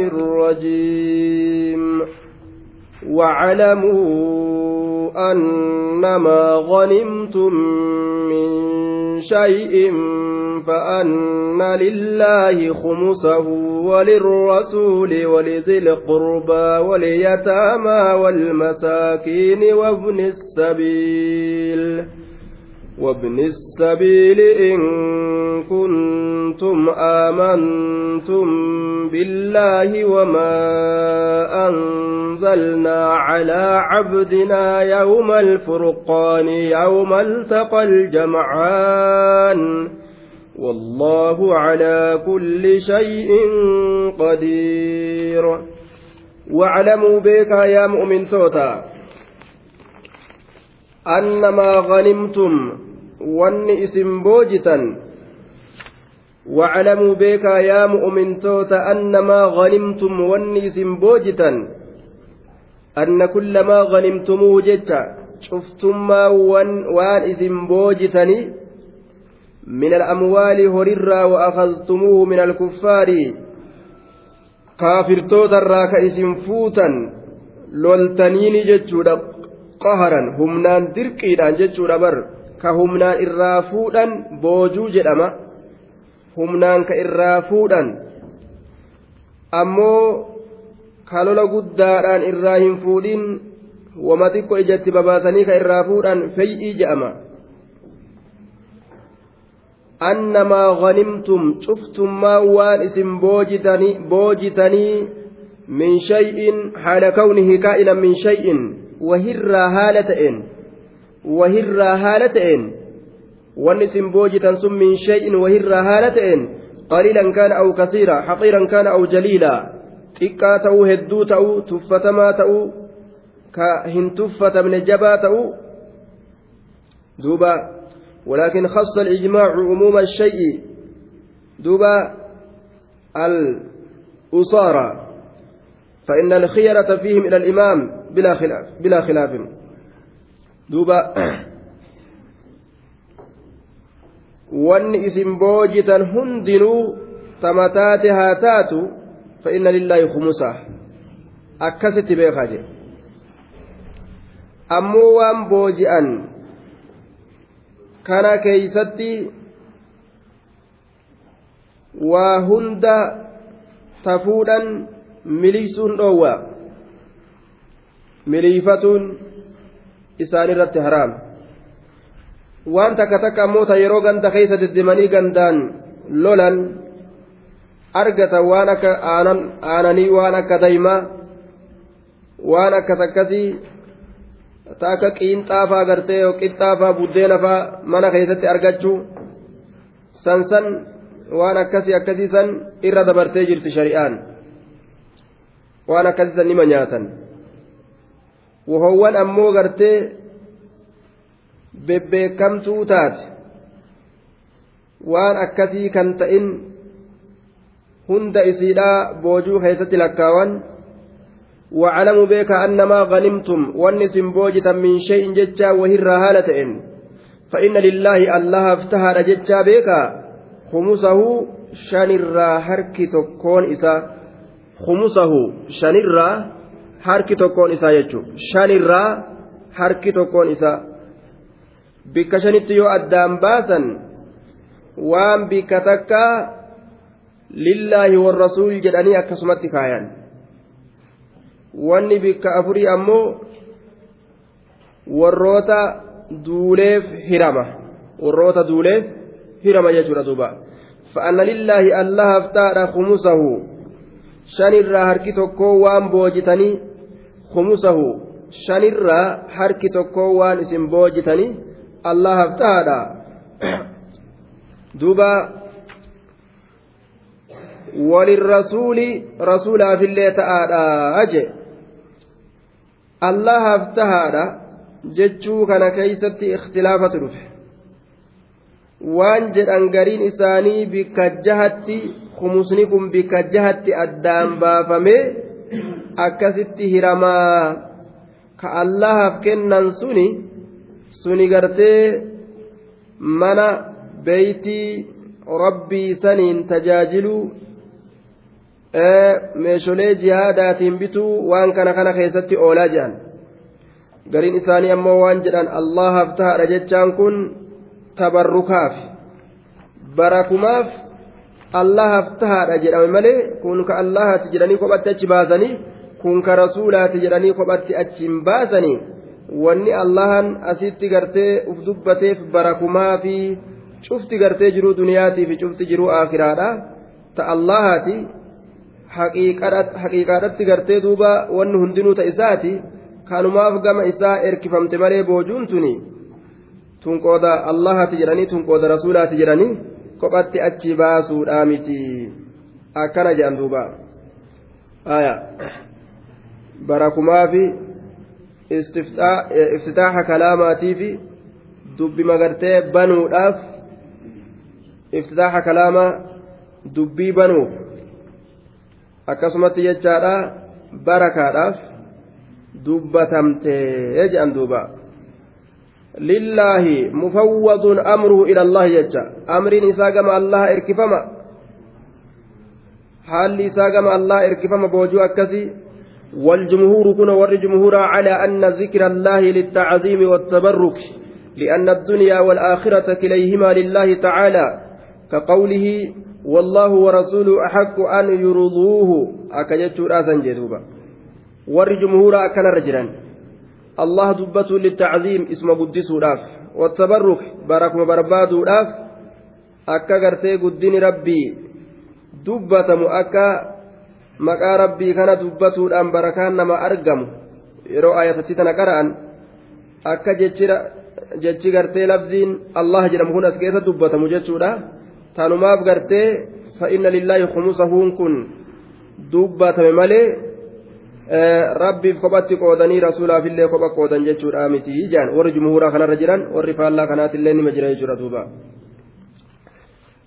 الرجيم. واعلموا أنما غنمتم من شيء فأن لله خمسه وللرسول ولذي القربى واليتامى والمساكين وابن السبيل. وابن السبيل إن كنتم آمنتم بالله وما أنزلنا على عبدنا يوم الفرقان يوم التقى الجمعان والله على كل شيء قدير. واعلموا بك يا مؤمن توتا أنما غنمتم wanni isin boojitan واعلموا بيكا يا مؤمن توت أنما غنمتم واني اسم بوجتا أن كل ما غنمتموه جتا شفتم ما وان, وان اسم بوجتني من الأموال هررا وأخذتموه من الكفار كافر توت الراك اسم فوتا لولتنيني جتشودا قهرا همنان درقيدان جتشودا بر ka humnaan irraa fuudhan boojuu jedhama humnaan ka irraa fuudhan ammoo kalola guddaadhaan irraa hin fuudhin wama xiqqo ijatti babaasanii ka irraa fuudhan fey'ii jedhama annamaa ghanimtum cuftummaa waan isin boojitanii min shay'in haala kawnihi kaa'inan min shay'in wahirraa haala ta'een ta'een wanni isin boojitan sun min shay'in wahirraa haala ta'een qaliilan kaana aw kasiira haqiiran kaana aw jaliila xiqqaa ta'uu hedduu ta'uu tuffatamaa ta'uu ka hin tuffatamne jabaa ta'uu duuba ولكن خص الإجماع عموم الشيء دوبا الأصارى فإن الخيرة فيهم إلى الإمام بلا خلاف بلا خلاف duuba wanni isin boojitan hundinuu tamataate haa taatu fa'inna lillaahi khumusa akkasitti beekaa jedhe ammoo waan booji'an kana keeysatti waa hunda tafuudhan miliisuun dhoowwa miliifatuun isaan irratti haraam waan takka takka ammoo ta yeroo ganda keessa deddemanii gandaan lolan argatan waan akka aananii waan akka daymaa waan akkas akkasii ta qiinxaafaa gartee qixxaafaa buddeenafaa mana keessatti argachuu san san waan akkasii akkasii san irra dabartee jirti shari'aan waan akkasii san nima nyaatan wohowwan ammoo gartee bebbeekamtuu taate waan akkasii kan ta'in hunda isiidhaa boojuu keessatti lakkaawan وعلموا بك أنما غنمتم والنسم بوجة من شيء ججا وهر هالة فإن لله الله افتهر ججا بك خمسه شنر هرك تكون إسا خمسه شنر harki tokkoon isaa jechuun shanirraa harki tokkoon isaa bikka shanitti yoo addaan baasan waan bikka takka lillaahi warrasuul jedhanii akkasumatti kaayan wanni bikka afurii ammoo warroota duuleef hirama warroota duuleef hirama jechuudha duuba fa'anna lillaahi allaha haftaadha khumusahu shanirraa harki tokkoo waan boojitanii khumusahu shanirraa harki tokkoo waan isin boojitanii allahaaf ta'aadha duuba walirrasuuli rasuulaafillee ta'aadha je allahaaf tahaadha jechuu kana keeysatti ikhtilaafatu dhufe waan jedhan gariin isaanii bikka jahatti kumusni kun bikka jahatti addaan baafamee akkasitti hiramaa. Ka allahaaf kennan suni suni gartee mana beeytii rabbii saniin tajaajiluu meesholee jihaadaatiin bituu waan kana kana keessatti oolaa jedhan gariin isaanii ammoo waan jedhan allahaaf tahaadha jechaan kun tabarrukaaf barakumaaf allahaaf tahaadha jedhame malee kun ka allahaati jedhanii kophatti achi baasanii kun ka rasuulaati jedhanii kophatti achi hin baasanii wanni allahan asitti gartee uf dubbateef barakumaa fi cufti gartee jiruu duniyaatii fi cufti jiruu aakiraadha. Ta allahaati haqiiqaadhatti gartee duuba wanni hundinuu ta isaati kanumaaf gama isaa erkifamte malee boojuun tuni tun qooda allahaati jedhanii tun qooda rasuulaati jedhanii kophatti achi baasuudha miti akkana jedhan duuba barakumaa fi iftitaaxa kalaamaatii fi dubbi magartee banuudhaaf iftitaaxa kalaamaa dubbii banuuf akkasumatti jechaadha barakaadhaaf dubbatamtee jedhan duuba lillaahi mufawwadun amruhu ila allahi jecha amriin isaa gama allaha erkifama haalli isaa gama allaha erkifama boojuu akkasii والجمهور كن ور جمهور على أن ذكر الله للتعظيم والتبرك لأن الدنيا والآخرة كليهما لله تعالى. كقوله والله ورسوله أحق أن يرضوه. أكجت راسا جدوبا ور جمهور أكن رجلا. الله دبته للتعظيم اسم قدس راف والتبرك بارك وبرباد راف أكا قرتي قدين ربي دبتم أكا maqaa rabbii kana dubbatuudhaan barakaan nama argamu yeroo ayatatti tana qara'an akka jechi gartee labziin allah jedhamu kun as keessa dubbatamu jechuudha tanumaaf gartee fa'inna lillaahi khumusahuun kun dubbatame malee rabbiif kophatti qoodanii rasuulaafillee kopha qoodan jechuudha miti jaan warri jumhuuraa kanarra jiran warri faallaa kanaatillee nima jira jechuudha duuba.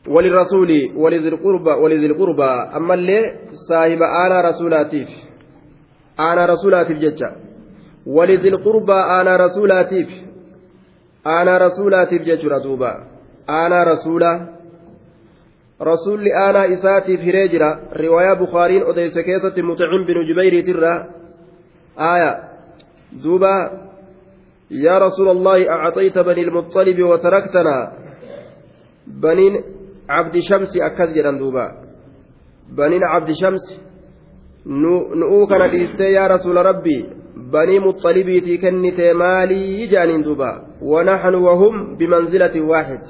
وللرسول ولذي القربى ولذي القربى أما اللي صاحب أنا رسولاتيف أنا رسولاتيف جتة ولذي القربى أنا رسولاتيف أنا رسولاتيف جتة دوبا أنا رسولا رسول أنا إساتيف هريجرا رواية بخارين أديس كيسة مطعم بن جبير ترى آية دوبا يا رسول الله أعطيت بني المطلب وتركتنا بنين jedhan duuba baniin cabdi shamsi nu'uu kana dhiistee yaa rasuula rabbii banii muxalibiitii kennitee maalii jaaniin duuba wanaxnu wahum bimanzilatin waaxid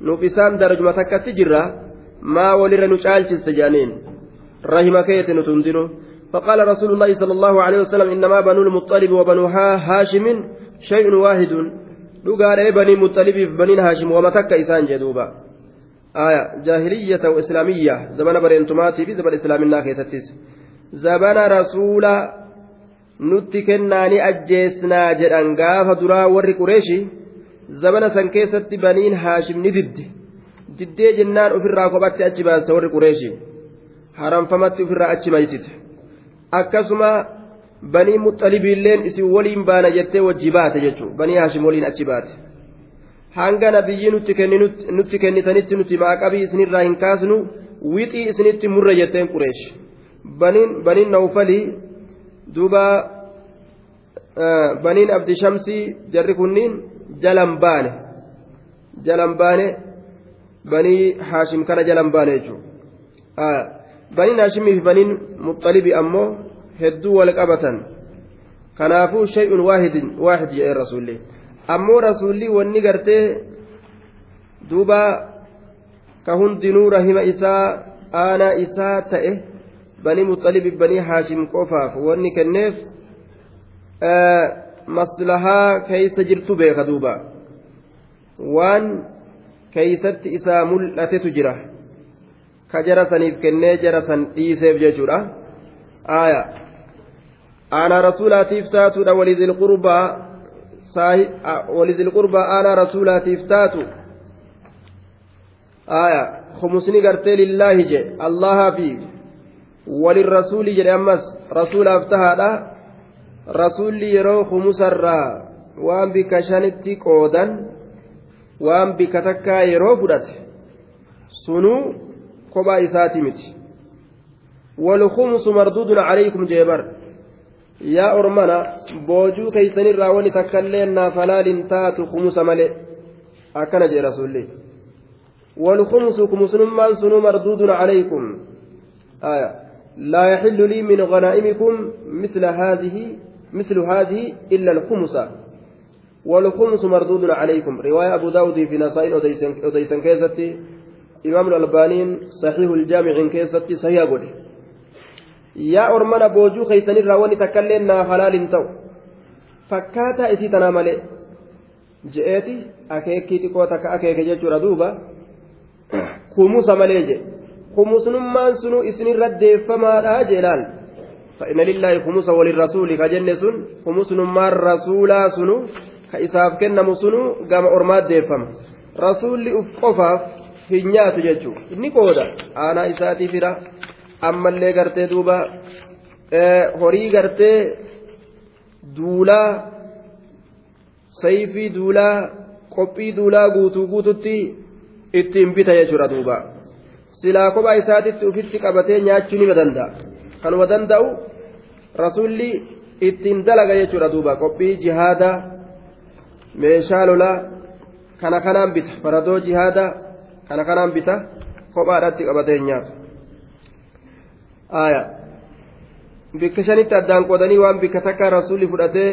nuuf isaan darajuma takkatti jirra maa walirra nu caalchiste jaaniin. Rahima keete nuti hundinu فقال رسول الله صلى الله عليه وسلم إنما بنو المطلب وبنو هاشم شيء واحد لقال بني مطلب بني هاشم ومتك إسان جدوبا آية جاهلية وإسلامية زمان برينتماتي في زمان إسلامنا كيستيس زمان رسول gaafa duraa warri qureeshi zabana san keessatti baniin haashim ni didde. Diddee jennaan ofirraa kophatti achi baase warri qureeshi haramfamatti ofirraa achi maysite. Akkasuma banii muxalibiilleen isin waliin baana jettee wajji baate jechuudha banii haashim waliin achi baate. hanga nabiyyi nutti kennitanitti nuti maaqabii isinirraa hin kaasnu wixii isinitti murre jetteen qureesh baniin nawfalii duuba baniin abdi shamsii jarri kunniin jalan baane. Jalan baane banii haashim kana jalan baane jechuudha baniin haashimii fi baniin muxalibi ammoo hedduu wal qabatan kanaafuu shay'un waahid jedhee rasuullee. ammoo rasuulli wanni gartee duuba ka hundinuu rahima isaa aanaa isaa ta'e banii muxalibi banii haashim qofaaf wanni kenneef maslahaa keeysa jirtu beeka duuba waan keeysatti isaa mul'atetu jira ka jara saniif kennee jara san dhiiseef jechuudha aaya aanaa rasuulaatiif taatuudha walidil qurbaa ولذي القربى أنا رسولاتي فتاتو آية خمسني قرتي لله جي الله في وللرسول جي أمس رسول أفتها رسول يرو خمس الرا waan bika shanitti qoodan waan bika takkaa yeroo fudhate sunuu kophaa isaati miti والخمس مردود عليكم جبر yaa ormana boojuu keeysanirraa wani takkaillee naaf halaalin taatu kumusa male akkana jee rasulli والخمس كمسلمان سنو مردود عليكم آية لا يحل لي من غنائمكم مثل هذه مثل هذه إلا الخمس والخمس مردود عليكم رواية أبو داود في نسائل أديسن كيستي إمام الألبانين صحيح الجامع كيستي صحيح قولي keeysanirraa wani takkaillee naaf halaalin ta'u fakkaataa isii tanaa malee je'eeti akeekii xiqqoo takka akeeke jechuudha duuba kumusa malee je kumusnummaan sunu isinirra deeffamaadha jee laal فإن لله خمس وللرسول كجنة سن خمس نمار ka isaaf kennamu sunu gama ormaatti deeffama. Rasuulli uf qofaaf hin nyaatu jechuudha. Inni qooda aanaa isaatiif hira ammallee gartee duuba horii gartee duulaa sayfii duulaa qophii duulaa guutuu guututti ittiin bita jechuudha duuba. Silaa kophaa isaatitti ufitti qabatee nyaachuu nima danda'a. Kanuma danda'u rasuulli ittiin dalaga jechuudha duuba. Qophii jihaadaa. Meeshaa lolaa kana kanaan bita faradoo jihaadaa kana kanaan bita kophaadhaatti qabatee nyaata. bikka shanitti addaan qoodanii waan bikka takka rasuulli fudhatee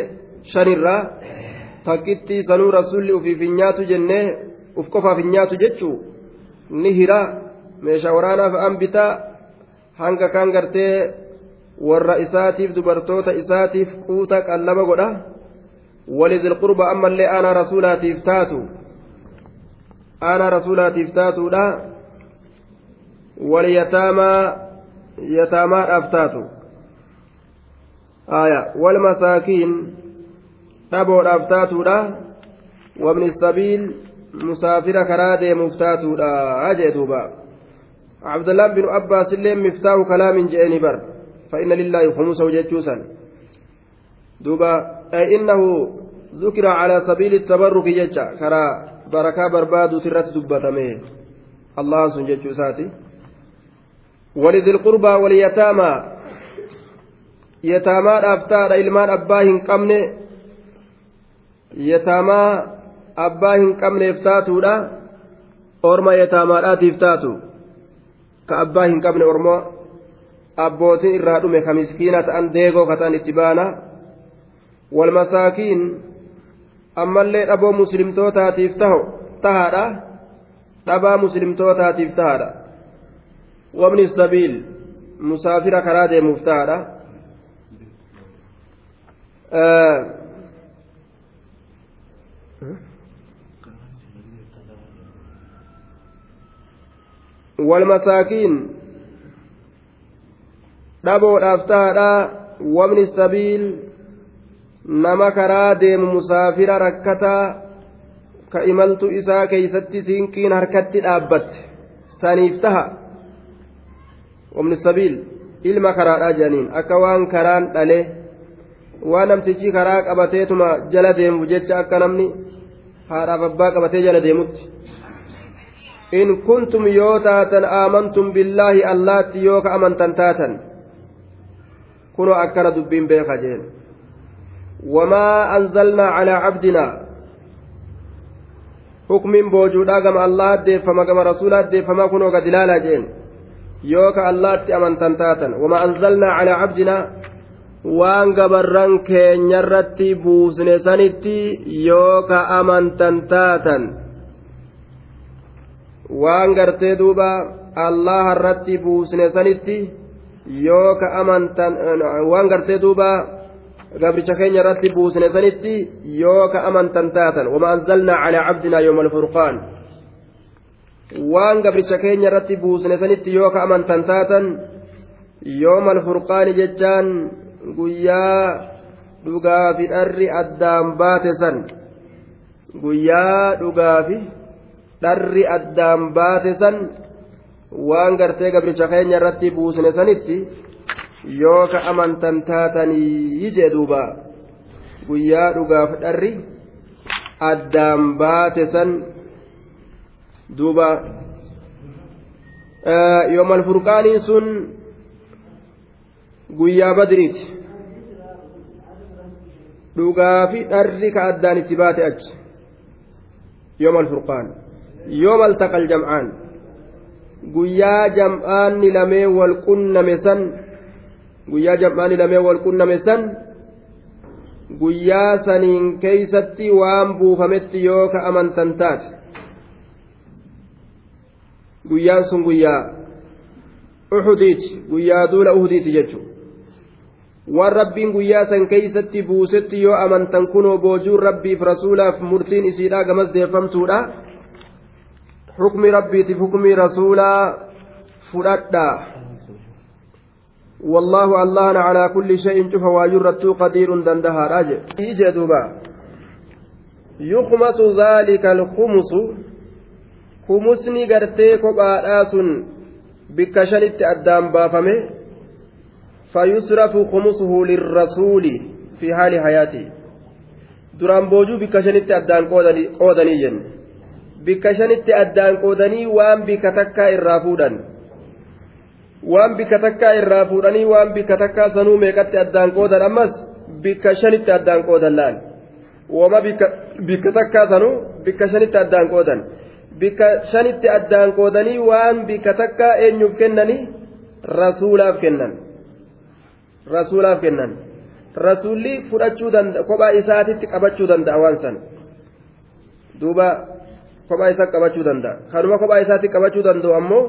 shanirraa takkitti sanuu rasuulli ufiif hin nyaatu jennee uf qofaaf hin nyaatu jechuu ni hira meeshaa waraanaaf an bitaa hanga kaan gartee warra isaatiif dubartoota isaatiif quuta qallaba godha walidil qurba ammallee aanaa rasuulaatiif taatu aanaa rasuulaatiif taatuudha waliyataamaa yataamaadhaaf taatu aya walmasaakiin dhaboodhaaf taatuudha wabni sabiil musaafira karaa deemuuf taatuudha jee duuba عبد الله بن عباس اللي مفتاح كلام جئني بر فإن لله خمسه جتوسا دوبا أي إنه ذكر على سبيل التبرك جتة كرا بركة برباد ترت دبتمه الله سنجتو ساتي. ولذي القربى واليتامى. يتامى أفتاد إلمان أباه قمن يتامى أباه قمن إفتاتولا أورما يتامى آتي إفتاتو كأباه قمن dhume ka miskiina ta'an deegoo katan itti baana walmasaakiin ammallee dhaboo muslimtootaatiif tahaadha dhabaa muslimtootaatiif tahaadha وابن السبيل مسافر كرادة مفتاحة آه والمساكين dhaboodhaaf taadha wabni sabiil nama karaa deemu musaafira rakkataa ka imaltu isaa keeysatti siinqiin harkatti dhaabbatte. Saniif taha. Wamni sabiil ilma karaadhaa jedhaniin. Akka waan karaan dhale waan namtichi karaa qabateetuma jala deemu jecha akka namni haadhaaf abbaa qabatee jala deemutti. In kuntum yoo taatan aamantum billaahi allaatti yoo ka amantan taatan kunoo akkana dubbiin beeka jeen wamaa anzalnaa calaa cabdinaa hukmiin boojuudhaa gama allah addeeffama gama rasuula addeeffama kunoo gad ilaalaa jeen yoo ka allaatti amantan taatan wama anzalnaa calaa cabdinaa waan gabarran keenyarratti buusne sanitti yoo ka amantan taatan waan gartee duuba allaha irratti buusne sanitti yoo ka amantan waan gartee duuba gabricha keenya irratti buusne sanitti yoo ka amantan taatan wama anzalnaa calaa cabdinaa yooma alfurqaan waan gabricha keenya irratti buusne sanitti yoo ka amantan taatan yoomal furqaani jechaan guyyaa dhugaafi dharri addaan baate san guyyaa dhugaafi dharri addaan baate san waan gartee gabricha keenya irratti buusne sanitti yoo ka amantan taatanii jee duuba guyyaa dhugaaf dharri addaan baate san duuba. Yoomal furqaaniin sun guyyaa badriiti. Dhugaa fi dharri ka addaan itti baate achi. Yooma alfurqaan yooma altaqal jam'aan. Guyyaa jam'aanni lamee wal qunname san guyyaa jam'aanni lamee wal qunname san guyyaa saniin keeysatti waan buufametti yoo ka amantan taate. Guyyaan sun guyyaa uhudiiti guyyaa duula uhudiiti jechuudha waan rabbiin guyyaa san keeysatti buusetti yoo amantan kunoo boojuun rabbiif rasuulaaf murtiin isiidhaa gamas deeffamtuudha xukmi rabbiitiif xukmii rasuulaa fudhadhaa والله الله على كل شيء شوف واجرته قدير دندها راجع يجي دوبا يخمس ذلك الخمس خمسني غرتي كوبا sun bikka shanitti addaan baafame فيصرف خمسه للرسول في حال حياته duraan boojuu bikka shanitti addaan qoodanii jenne bikka shanitti addaan qoodanii waan bikka takkaa irraa fuudhan waan bikka takkaa irraa fuudhanii waan bikka takkaa sanuu meeqatti addaan qoodan ammas bikka shanitti addaan qoodan laal wama bikka takkaa sanuu bikka shanitti addaan qoodan bikka shanitti addaan qoodanii waan bikka takkaa eenyuuf kennanii rasuulaaf kennan. rasuulaaf kennan rasuulli fudhachuu danda'a kophaa isaatitti qabachuu danda'a waan san duuba kophaa isaa qabachuu danda'a kanuma kophaa isaatti qabachuu danda'u ammoo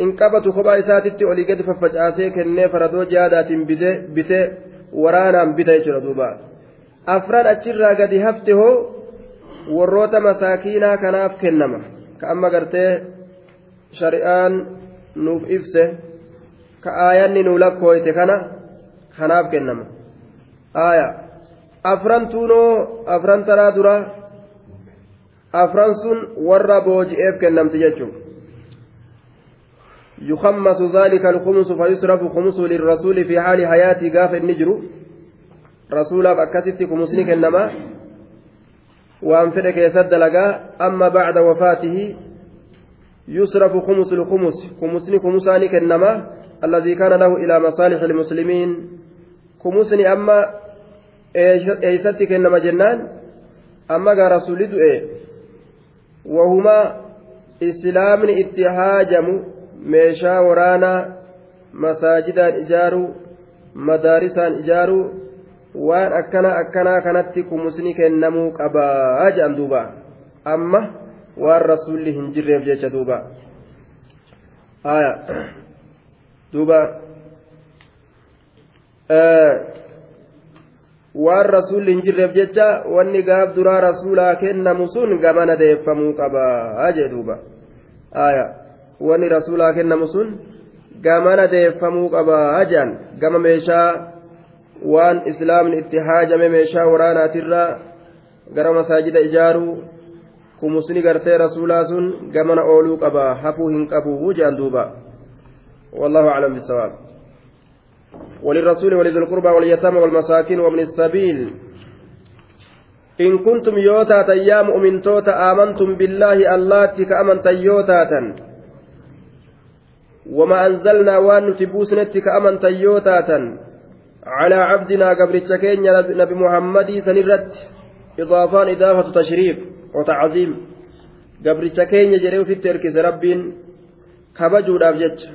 hin qabatu kophaa isaatitti olii gadi faffacaasee kennee faradoo jaadaatiin bitee waraanaan bita jechuudha duuba afran achirraa gadi hafte hoo warroota masaakiinaa kanaaf kennama ka amma gartee shari'aan nuuf ibse ka aayanni nuu lakkooyte kana. kanaaf kennama aya afran tuunoo afran taraa dura afran sun warra booji'eef kennamti jechuun يخمس ذلك الخمس فيصرف خمس للرسول في حال حياته قاف النجر. رسول أكست خمسني كنما. وأنفرك يسد لقى أما بعد وفاته يصرف خمس الخمس. خمسني خمساني كنما. الذي كان له إلى مصالح المسلمين. eeysatti kennama jennaan amma gaa rasuli du'e wahuma islaamni itti haajamu meeshaa waraanaa masaajidaan ijaaruu madaarisaan ijaaruu waan akkana akkanaa kanatti kumusni kennamuu qabaa jedhan duuba amma waan rasulli hin jirreef jecha duuba duuba waan rasuulli hin jirreef jecha wanni gaaf duraa rasuulaa kennamu sun gamana deeffamuu qaba jee duuba wanni rasuulaa kennamu sun gamana deeffamuu qaba jean gama meeshaa waan islaamni itti haajame meeshaa waraanaatirraa gara masaajida ijaaruu kumusni gartee rasuulaa sun gamana ooluu qaba hafuu hin qabu jean duuba والله أعلم بالصواب وللرسول ولذي القربى واليتامى والمساكين وابن السبيل إن كنتم يوتاتا يا مؤمن توتا آمنتم بالله اللاتي wama anzalnaa waan nuti buusnetti ka amantan yoo taatan calaa cabdinaa gabricha keenya nabi muhammadii san irratti idaafaan idaafatu tashriif wa tacziim gabricha keenya jedhee ufitti erkise rabbiin kabajuudhaaf jecha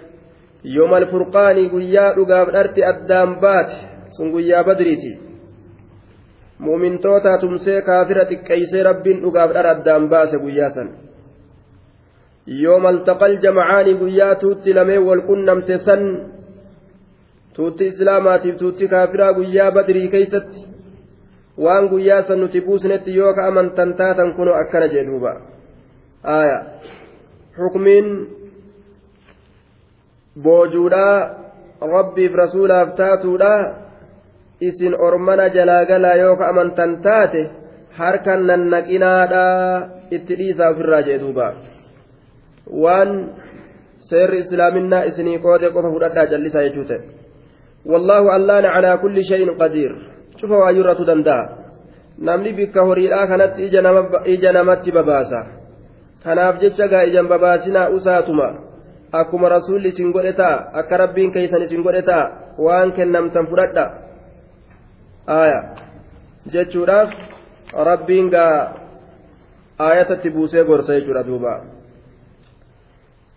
yooma alfurqaanii guyyaa dhugaaf dharti addaan baate sun guyyaa badriiti mu'mintoota tumsee kaafira xiqqeeysee rabbiin dhugaaf dhar addaan baase guyyaa san يوم التقى الجمعان قيا توتي لمي والقنم تسن توتي إسلاماتي توتي كافرا قيا بدري كيست waan guyyaa san nuti buusnetti yoo ka'amantan taatan kunoo akkana jee duuba aaya xukumiin boojuudhaa rabbiif rasuulaaf taatuudhaa isin ormana jalaa galaa yoo ka'amantan taate harka nannaqinaadhaa itti dhiisaa ofirraa jee duubaa waan seerri islaaminaa isinii qoode qofa fudhadhaa callisaa jechuu ta'e wallaahu allaana calaa kulli shayin qadiir cufa waayyurratu danda'a namni bikka horiidhaa kanatti ija namatti babaasa kanaaf jecha gaa ijan babaasinaa usaatuma akkuma rasuulli isin godhe ta'a akka rabbiin keeysan isin godhe ta'a waan kennamtan fudhadha aya jechuudhaaf rabbiin gaa aayatatti buusee gorsa jechuudha duuba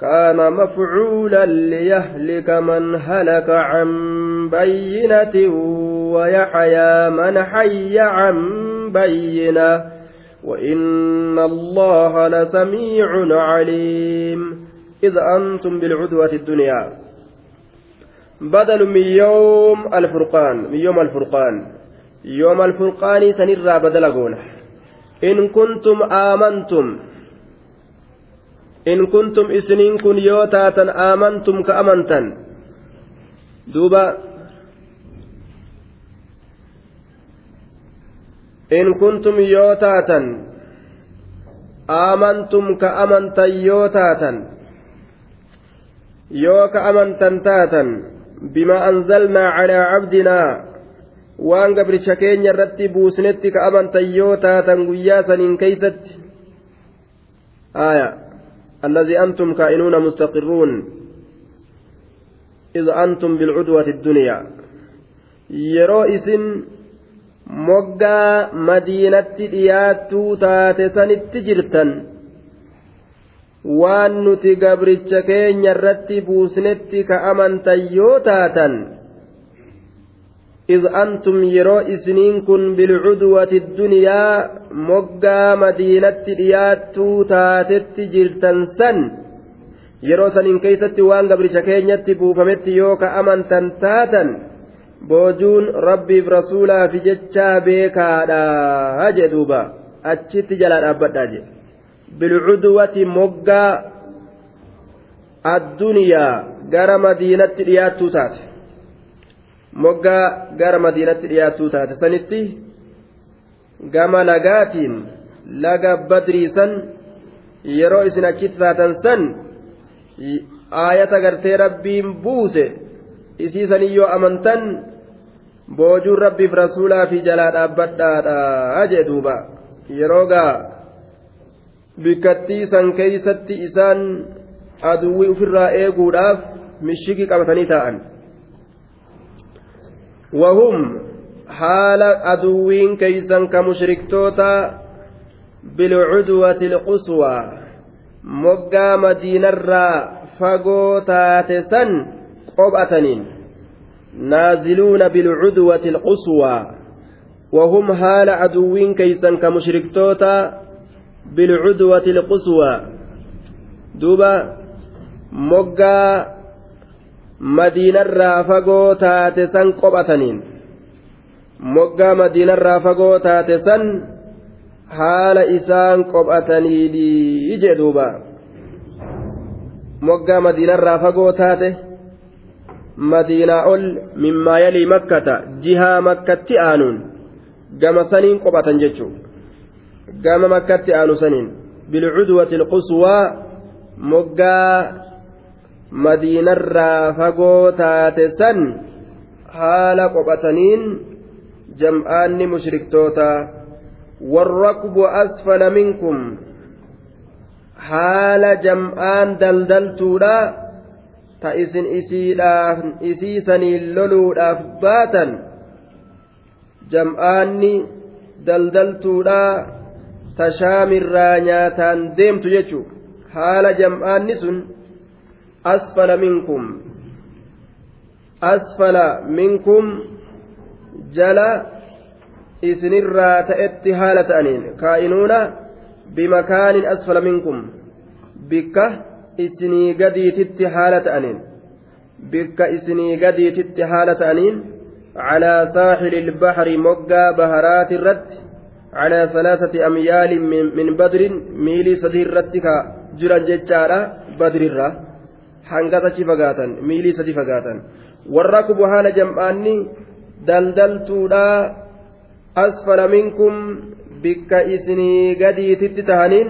كان مفعولا ليهلك من هلك عن بينة ويحيى من حي عن بينة. وإن الله لسميع عليم. إذ أنتم بالعدوة الدنيا. بدل من يوم الفرقان من يوم الفرقان. يوم الفرقان سنرى بدل قوله. إن كنتم آمنتم إن كنتم إسنين كن يوتاتا آمنتم كأمنتا دوبا. إن كنتم يوتاتا آمنتم كأمنتا يوتاتا. يوكا أمنتا تاتا. بما أنزلنا على عبدنا. keenya irratti buusnetti ka amantan yoo taatan guyyaa saniin keeysatti aya alladii antum kaa'inuuna mustaqirruun id antum bilcudwati ddunyaa yeroo isin moggaa madiinatti dhiyaattuu taate sanitti jirtan waan nuti gabricha keenya irratti buusnetti ka amantan yoo taatan إذ أنتم يرو إسنين كن بالعدوة الدنيا مقا مدينة دياتو تاتت جرتن سن yeroo saniin keeysatti waan gabricha keenyatti buufametti yoo ka amantan taatan boojuun rabbiif rasuulaafi jechaa beekaadha jee duuba achitti jalaa dhaabbadhaa jee bilcudwati moggaa adduniyaa gara madiinatti dhiyaattuu taate moggaa gara madiinatti dhiyaattuu taate. Sanitti gama lagaatiin laga badriisan yeroo isin achitti taatan san aayata gartee rabbiin buuse isiisanii yoo amantan boojuun rabbiif rasuulaa fi jalaa dhaabbadhaadha jee duuba. Yeroo gaa bikkattii san keeysatti isaan aduwwii ofirraa eeguudhaaf mishigii qabatanii taa'an haala aduwwiin keeysan ka mushriktoota bilcudwati ilquswaa moggaa madiinarraa fagoo taate san qob'ataniin naaziluuna bilcudwati ilquswaa وهم حال عدوين كيسا كمشركتوتا بالعدوة القصوى دوبا مقا madiinarraa fagoo taate san qophataniin. Moggaa madiinarraa fagoo taate san haala isaan qophataniidhi jee duuba. Moggaa madiinarraa fagoo taate madiinaa ol mimmaa yalii makkata jihaa makkatti aanuun gama saniin qophatan jechuudha gama makkatti aanu saniin. Bilcudwati quswaa moggaa. Madiinarraa fagoo taate san haala qophataniin jam'aanni mushriktoota. Warrakbu asfala minkum. Haala jam'aan daldaltuudha ta isin isiisaniin loluudhaaf baatan. Jam'aanni daldaltuudha tashaamirraa nyaataan deemtu jechuun haala jam'aanni sun asfala minkum asfala minkum jala isinirraa ta'etti haala ta'aniin kaa'inuuna bimakaanin asfala minkum bikka isinii gadiititti haala ta'aniin bikka isinii gadiititti haala ta'aniin calaa saaxili ilbaxri moggaa baharaati irratti calaa salaasati amyaalin min badrin miilii sadii irratti ka jiran jechaadha badrirra hangas achi fagaatan miilii sadi fagaatan warra kubu haala jam'aanni daldaltuudhaa asfala minkum bikka isinii gadiititti tahaniin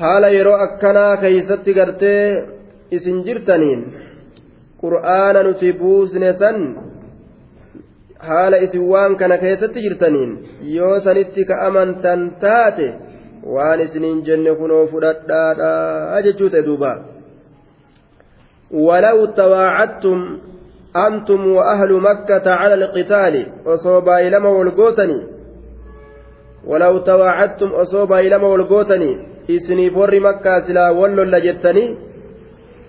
haala yeroo akkanaa keeysatti gartee isin jirtaniin. Qur'aana nuti buusne san haala isin waan kana keessatti jirtaniin. Yoo sanitti ka amantan taate waan isiniin jenne kunoo fudhadhaadha jechuu ta'e duuba. ولو تواعدتم أنتم وأهل مكة على القتال وصوبا إلما والقوتني ولو تواعدتم أصوبا إلما والقوتني إسني فور مكة سلا ولو لجتني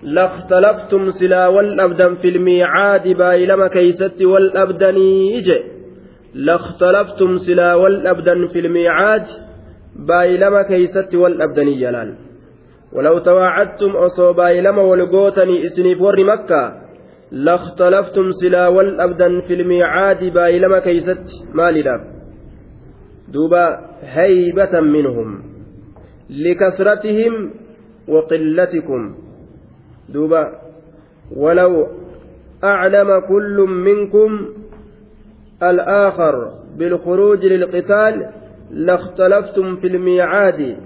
لاختلفتم سلا والأبدا في الميعاد بايلما كيست والأبدني إجي لاختلفتم سلا والأبدا في الميعاد بايلما كيست والأبدني جلال. ولو تواعدتم أصو بايلما والقوتني إسني فور مكة لاختلفتم سلا والأبدا في الميعاد بايلما كيست مالي دوبا هيبة منهم لكثرتهم وقلتكم. دوبا ولو أعلم كل منكم الآخر بالخروج للقتال لاختلفتم في الميعاد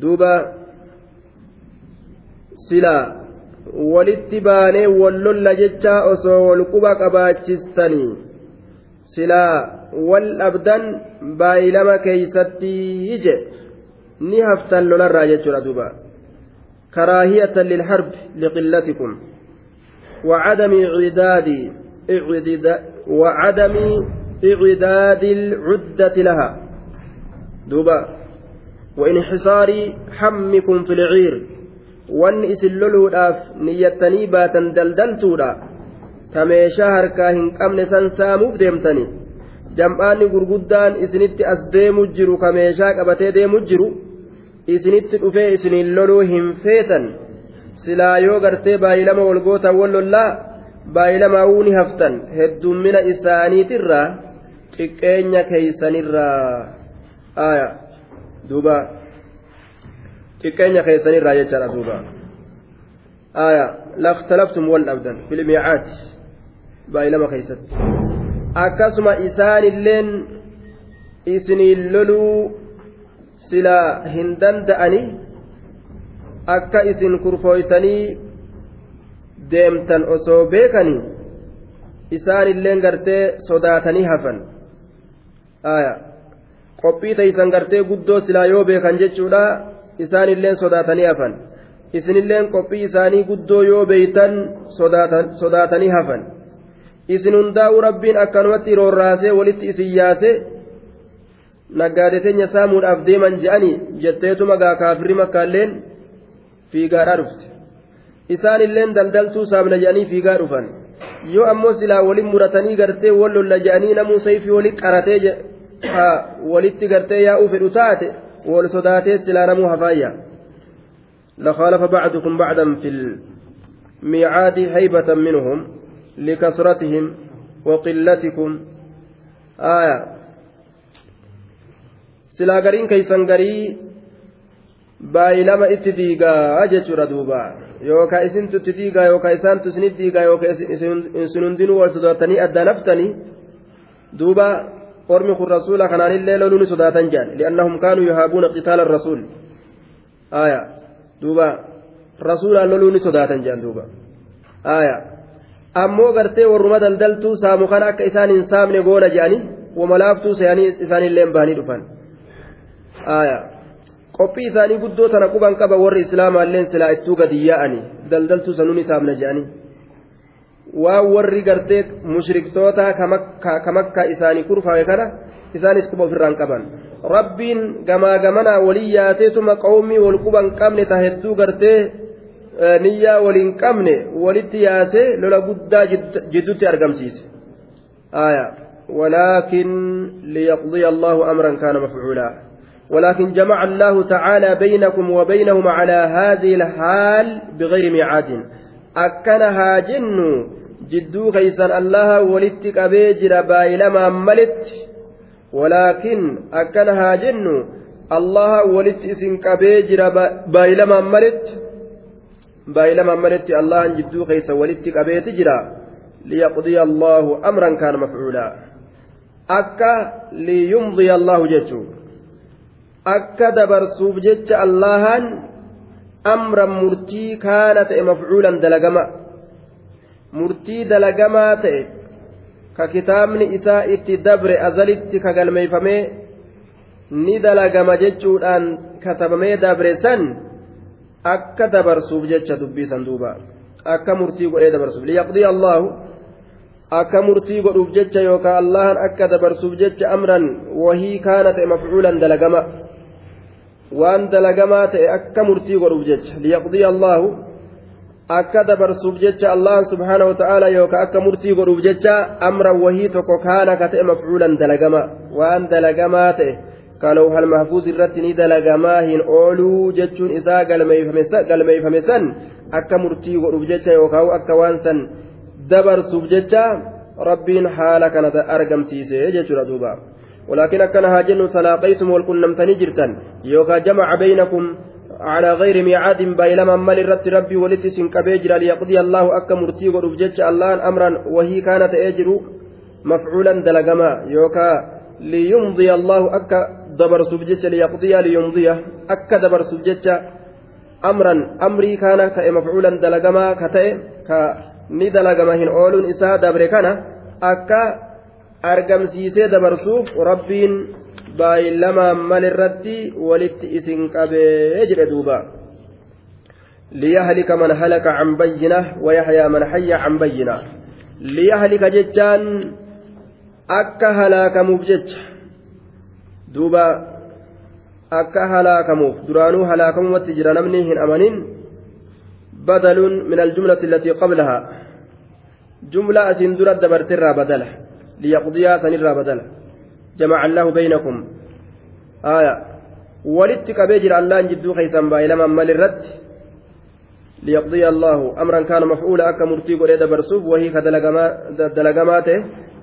دوبا سلا jecha osoo walquba qabaachistanii silaa wal dhabdan baay'ilama keeysatti ije ni haftan lolarraa jechuudha duuba كراهية للحرب لقلتكم وعدم إعداد وعدم إعداد العدة لها duuba wainxisaarii hammikum fi lciir wanni isin loluudhaaf niyyattanii baatan daldaltuudha. Ta meeshaa harkaa hin qabne san saamuuf deemtani. Jam'aanni gurguddaan isinitti as deemu jiru ka meeshaa qabatee deemu jiru isinitti dhufee isiniin loluu hin feetan. Silaa yoo gartee baay'ilama walgootaawwan lollaa baay'ilamaa wuu ni haftan. Heddummina isaaniitirraa xiqqeenya keeysanirraa aya. Duuba. Xiqqeenya keeysanirraa jechaadha duuba. Aya. Lakhtalaftum wal dhabdan filmiicaat baay'ilama keeysatti akkasuma isaanilleen isiniin loluu silaa hin danda'ani akka isin kurfooytanii deemtan osoo beekanii isaanilleen gartee sodaatanii hafan qophii teeysan gartee guddoo silaa yoo beekan jechuudha isaanilleen sodaatanii hafan isinilleen qophii isaanii guddoo yoo beeytan sodaatanii hafan isin hundaa'uu rabbiin akkanumatti roorraasee walitti isin yaase naggaadeteenya saamuudhaaf deeman je'anii jetteetuma gaa kaafirri makkaalleen fiigaadhaa dhufte isaanilleen daldaltuu saamna je'anii fiigaa dhufan yoo ammoo silaa waliin muratanii gartee wal lolla je'anii namuu sayfii wali qaratee walitti gartee yaa'uu fedhu taate wal sodaatee silaa namuu hafaayya لخالف بعضكم بعضا في الميعاد هيبة منهم لكثرتهم وقلتكم آية silaa gariin keeysan garii baay'ilama itti diigaa jechuudha duuba yookaan isintu itti diigaa yookaan isaantu isinitti diigaa yookaan isin hundinuu wal sodaatanii addaan haftanii duuba rasuula kanaanillee loluu ni sodaatan jedhan li'annahum kaanuu yuhaabuuna qitaala rasuul aya duuba rasuulaan loluu ni sodaatan jedhan duuba aya ammoo gartee warruma daldaltuu saamu kana akka isaan hin saamne goona jedhanii wamalaaftuu seeyanii isaanillee bahanii dhufan qophii isaanii guddoo tana quban qaba warri islaamaalleen silaa ittuu gadi yaa'anii daldaltuu sanuun isaafna jedhanii waan warri gartee mushriktoota kamakka isaanii kurfaawe kana isaanis quba ofirraan qaban rabbiin gamaa gamanaa walii yaaseetuma qawmii wal quban qabne ta hedduu gartee niyyaa waliin qabne walitti yaasee lola guddaa jidduutti argamsiise ولكن ليقضي الله أمرا كان مفعولا ولكن جمع الله تعالى بينكم وبينهم على هذه الحال بغير ميعاد أكنها جن جدو خيسا الله ولدتك أبيجر بايلما ملت ولكن أكنها جن الله ولدت إسنك أبيجر بايلما ملت بايلما ملت الله جدو خيسا ولدتك أبيجر ليقضي الله أمرا كان مفعولا akka liyumdiya allahu jechuu akka dabarsuuf jecha allahan amran murtii kaana ta'e mafcuulan dalagama murtii dalagamaa ta'e ka kitaabni isaa itti dabre azalitti ka galmeeyfamee ni dalagama jechuudhaan katabamee dabre san akka dabarsuuf jecha dubbiisan duuba akka murtii godhee dabarsuuf liyaqdiya allaahu akka murtii godhuuf jecha yookaan allahan akka dabarsuuf jecha amran wahii kaana ta'e mafcuulan dalagama waan dalagamaa ta'e akka murtii godhuuf jecha liyaqdiya allaahu akka dabarsuuf jecha allah subhaanahu wa ta'ala yookaan akka murtii godhuuf jecha amran wahii tokko kaana ka ta'e mafcuulan dalagama waan dalagamaa ta'e kaloo hal mahfuuz irratti ni dalagamaa hin ooluu jechuun isaa galmeeyfame san akka murtii godhuuf jecha yookaan akka waan san dabarsuuf jecha rabbiin haala kana argamsiise jechuudha duuba. ولكن أكن هاجن تلاقيتم والكنمتني جرتا يوكا جمع بينكم على غير ميعاد بايلما مال الرت ربي ولت سنكبيجر ليقضي الله أكا مرتي ورفجتش الله أمرا وهي كانت أجر مفعولا دلقما يوكا ليمضي الله أكا دبر سبجتش ليقضي ليمضي أكا دبر سبجتش أمرا. أمري كان مفعولا دلقما كتئ ni dalagama hin ooluun isaa dabre kana akka argamsiisee dabarsuuf rabbiin baay'ilamaan malirratti walitti isin qabee jedhe duuba liyahlika man halaka can bayyina wayaxyaa man hayya can bayyina liyahlika jechaan akka halaakamuuf jecha duuba akka halaakamuuf duraanuu halaakamumatti jira namni hin amanin min aljumlati allatii qablahaa jumla asin dura dabartirraa badala ليقضيها سنرى بدلا جمع الله بينكم. آية. ولدت كبيجر الله جدو خيسا بايلما مال الرد. ليقضي الله. أمرا كان مفعولا أكا مرتيق وليد برسوف وهي كدلقماته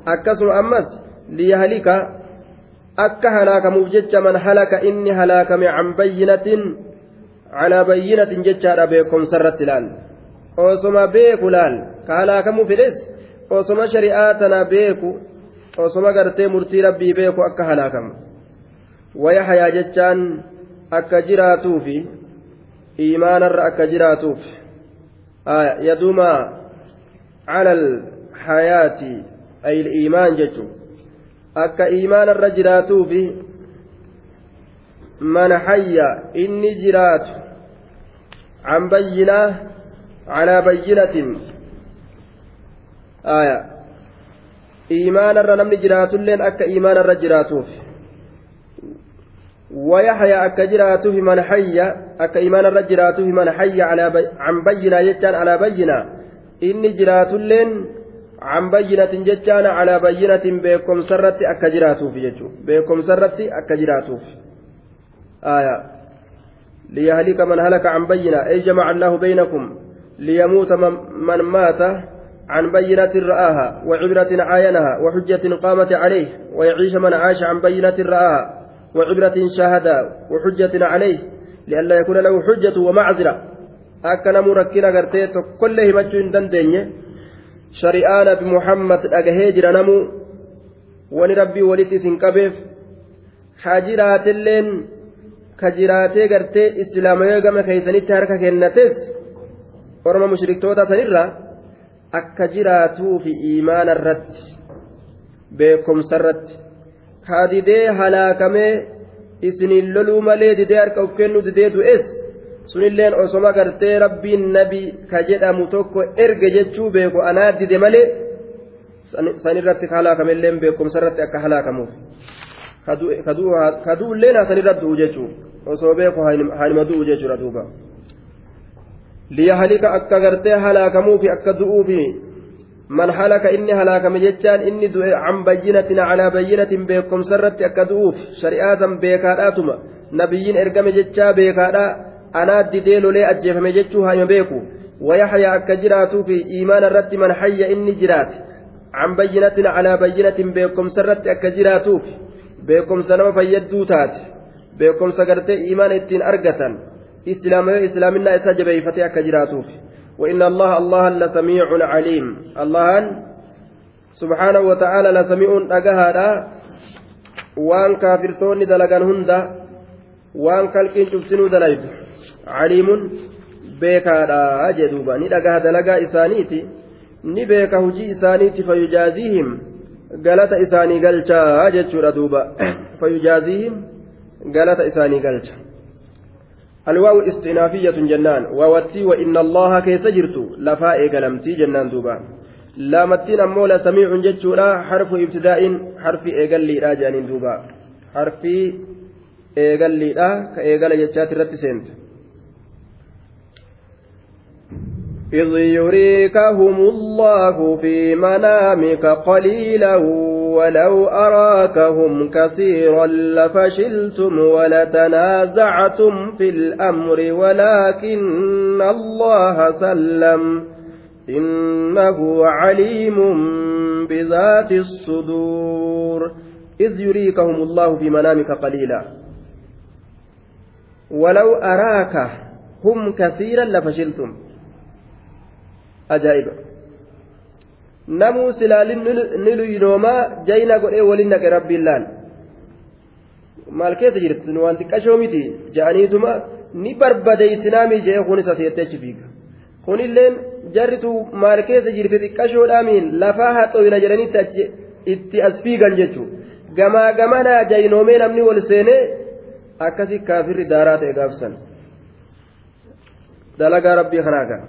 أكسر أمس. ليهلك. أكا هلاك مفجج من هلك. إني هلاك عن بينة. على بينة ججار بكم سرت لال. beeku laal ka halaakamu fedhes osoma shari'aa tana beeku osoma gartee murtii rabbii beeku akka halaakamu waya hayaa jechaan akka jiraatuufi iimaanarra akka jiraatuuf yaduma cala alhayaati ay iimaan jechu akka iimaanarra jiraatuufi man hayya inni jiraatu can bayyinaa calaa bayyinatin aya iimaanarra namni jiraatulleen akka iimaanarra jiraatuuf ويحيى أكجراتف من حي أك إيمان الرجراتف من حي على بي عن بينا جتان على بينا إني جرات لين عن بينة جتان على بينة بكم سرت أكجراتف يجو بكم سرت أكجراتف آية ليهلك من هلك عن بينة أي جمع الله بينكم ليموت من مات عن بينة رآها وعبرة عاينها وحجة قامت عليه ويعيش من عاش عن بينة رآها وعبرة شاهدها وحجة عليه لئلا يكون له حجة ومعذرة. أكن مركنا قرتيت كله مجو دندنيا شريعان بمحمد أجهجر نمو ونربي ولتي سنكبف. حاجرات اللين. كجراتي قرتي إسلامي قم كيسني harka kennates orma mushriktoota sanirra akka jiraatuu fi iimaana irratti beekumsa irratti kaa didee halaakamee isiniin loluu malee didee harka uf kennu didee du'es sunilleen osoma gartee rabbiin nabi ka jedhamu tokko erge jechuu beeku anaa dide malee sanirratti ka halaakamelleen beekumsa irratti akka halaakamuuf kadu'ulleen sanirratti du'u jechuu osoo beeku haanima du'u jechuudha duuba. Liyahalika akka gartee halaakamuufi akka du'uufi man halaka inni halaakame jechaan inni du'e can bayyinatin calaa bayyinatin beekumsa irratti akka du'uuf shari'aatan beekaadhaatuma nabiyyiin ergame jechaa beekaadha anaa didee lolee ajjeefame jechuu hayma beeku wayaxyaa akka jiraatuufi iimaana irratti man hayya inni jiraate can bayyinatin calaa bayyinatin beekumsa irratti akka jiraatuuf beekumsa nama fayyadduu taate beekumsa gartee iimaana ittiin argatan إسلامي إسلامنا إسا جبيفتي أكا جراتوف وإن الله الله لسميع عليم الله la sami'uun dhagahaadha waan kaafirtoonni dalagan hunda waan kalqiin cubsinuu dalaydu caliimun beekaadha jedhuuba ni dhagaha dalagaa isaaniiti ni beeka hujii isaaniiti fayyujaaziihim galata isaanii galchaa jechuudha duuba fayyujaaziihim galata isaanii galcha الواو استئنافية جنان. ووتي وإن الله كيس جرت. لفاء قلمتي جنان دوبا. لامتين أمو لا سميع جتشورا حرف ابتداء حرف إيقل لي راجعين دوبا. حرف إيقل لي كإيقل جتشات الرتسنت إذ يريكهم الله في منامك قليلا ولو أراكهم كثيرا لفشلتم ولتنازعتم في الأمر ولكن الله سلم. إنه عليم بذات الصدور. إذ يريكهم الله في منامك قليلا ولو أراك هم كثيرا لفشلتم. Ajaa'iba. Namuu silaalin ni luynoomaa jayna godhee waliin naqe rabbiin laal. Maal keessa jirti nu waan xiqqashoo miti ja'aniituma ni barbadeeysinaamii jee kunis aseettee achi fiiga. Kunilleen jarritu maal keessa jirti xiqqashoodhaamiin lafaa haxooyina jedhanitti itti as fiigan jechuun. Gamaa gamanaa jaynoomee namni wal seenee akkasi kaafirri daaraa ta'e gaafsan. Dalagaa rabbii kanaa gaa.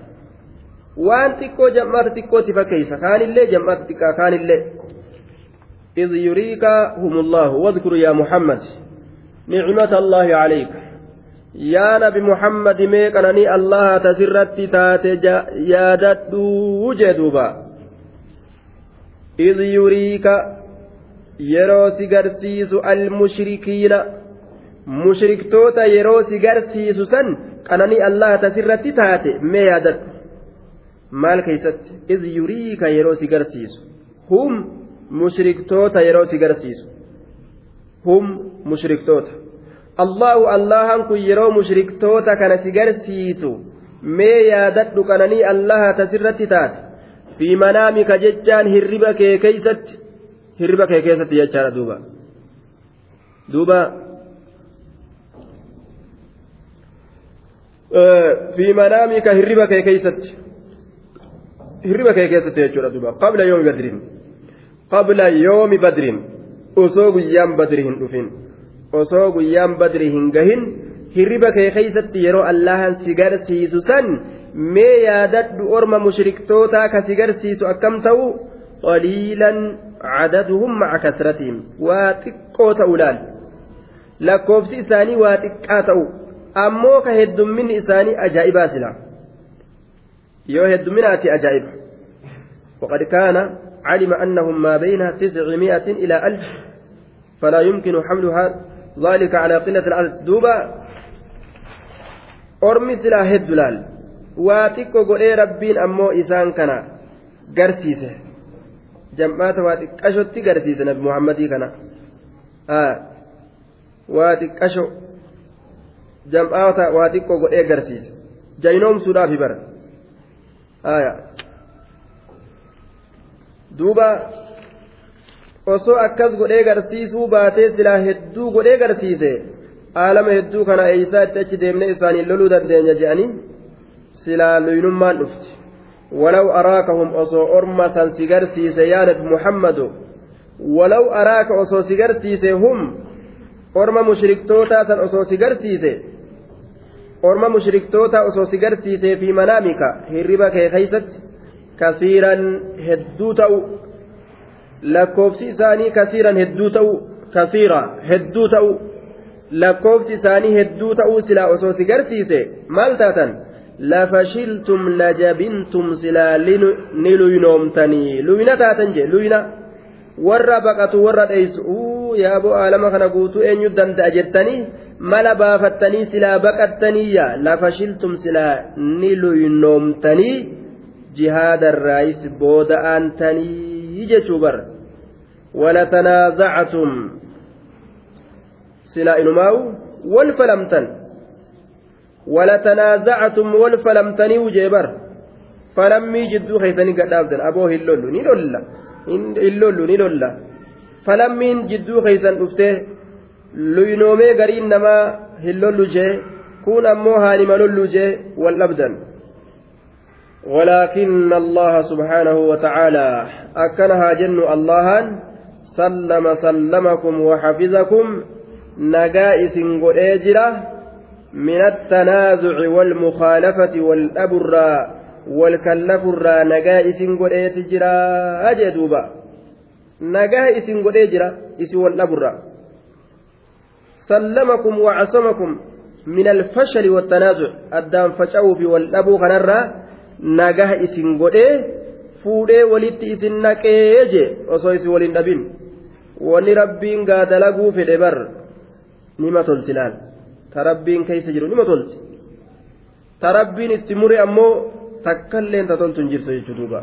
Waan xiqqoo jam'aata xiqqootti fakkeeysa kaanillee jam'aata xiqqaa kaanillee إذ يريكهم الله واذكر يا محمد نعمة الله عليك يا نبي محمد ميقنني الله تسرت تات يادت وجدوبا إذ يريك yeroo si garsiisu almushrikiina mushriktoota yeroo si garsiisu san qananii allaha tasirratti taate mee yaadadhu maal keeysatti iz yuriika yeroo si garsiisu hum mushriktoota yeroo si garsiisu hum mushriktoota allahu allahan kun yeroo mushriktoota kana si garsiisu mee yaadadhu qananii allaha tasirratti taate fi manaamika jechaan hirriba kee keeysatti hirriba kee keessatti jechaadha duuba duuba fi manaamika hirriba kee keeysatti hirriba kee keessatti jechuudha duuba qabla yoomi badriin qabla yoomi badriin osoo guyyaan badri hin dhufin osoo guyyaan badri hin gahin hirriba kee keeysatti yeroo allahan si garsiisu san mee yaadadhu orma mushriktootaa ka si garsiisu akkam ta'u qaliilan cadaduhum maca kasratihim waa xiqqoo ta'u laal lakkoofsi isaanii waa xiqqaa ta'u ammoo ka heddumminni isaanii ajaa'ibaa silaa yoo hedduminaati ajaa'iba waqad kaana علم أنهم ما بين تسعمائة إلى ألف فلا يمكن حمل ذلك على قلة العدد دوبا أرمي سلا هدلال. واتكو قولي ربين أمو إسان كان قرسيسه. جمعات واتكشو تقرسيسه نبي محمدي كان آه واتكشو جمعات واتكو قولي قرسيسه. جينوم سودا في بر. aya duuba osoo akkas godhee garsiisuu baatee silaa hedduu godhee garsiise aalama hedduu kana eeysaatti achi deemne isaaniin loluu dandeenya je'anii silaa luynummaan dhufti ولو أراكهم أصو أرمة سيجرسيس يا نبي محمد ولو أراك أصو سيجرسيس هم أرمى مشركتوتا أصو سيجرسيس orma mushriktoota osoo si garsiisee fi manaamika hirriba kee keeysatti kasiiran hedduu ta'u lakkoofsi isaanii kasiiran hedduu ta'u kasiira hedduu ta'u lakkoofsi isaanii hedduu ta'uu silaa osoo si garsiise maal taatan lafashiltum lajabintum silaa ni luynoomtanii luyna taatan je luyna warra baqatu warra dheeysu yaaboo aalama kana guutuu eenyu danda'a jettanii lafa shiltum silaa ni luynoomtanii jihaadarraayis booda aantanii jechuu bar walatanaaza'atum silaa inumaawu wal falamtan walatanaaza'atum wal falamtanii wujee bar falammii jidduu keeysanii gadhaabdan aboo hin lollu ni lolla hin lollu ni lolla falammiin jidduu keeysan dhuftee luynoomee gariin namaa hin lollu jee kun ammoo haanima lollu jee wal dhabdan ولكن الله سبحانه وتعالى أكنها جن اللهان سلم سلمكم وحفظكم نجائس قد من التنازع والمخالفة والأبرى والكلفرى نجائس قد جرا أجدوبا. نجائس قد جرا إسي والأبرى سلمكم وعصمكم من الفشل والتنازع الدام فشوف والأبو خنرى نجائس قد fuudhee walitti isin naqee je osoo isin waliin dhabin wanni rabbiin gaa dalaguu fedhe bar nima tolti laal ta rabbiin keessa jiru nima tolti ta rabbiin itti mure ammoo takkalleen ta toltu hin jirtu jechuu duuba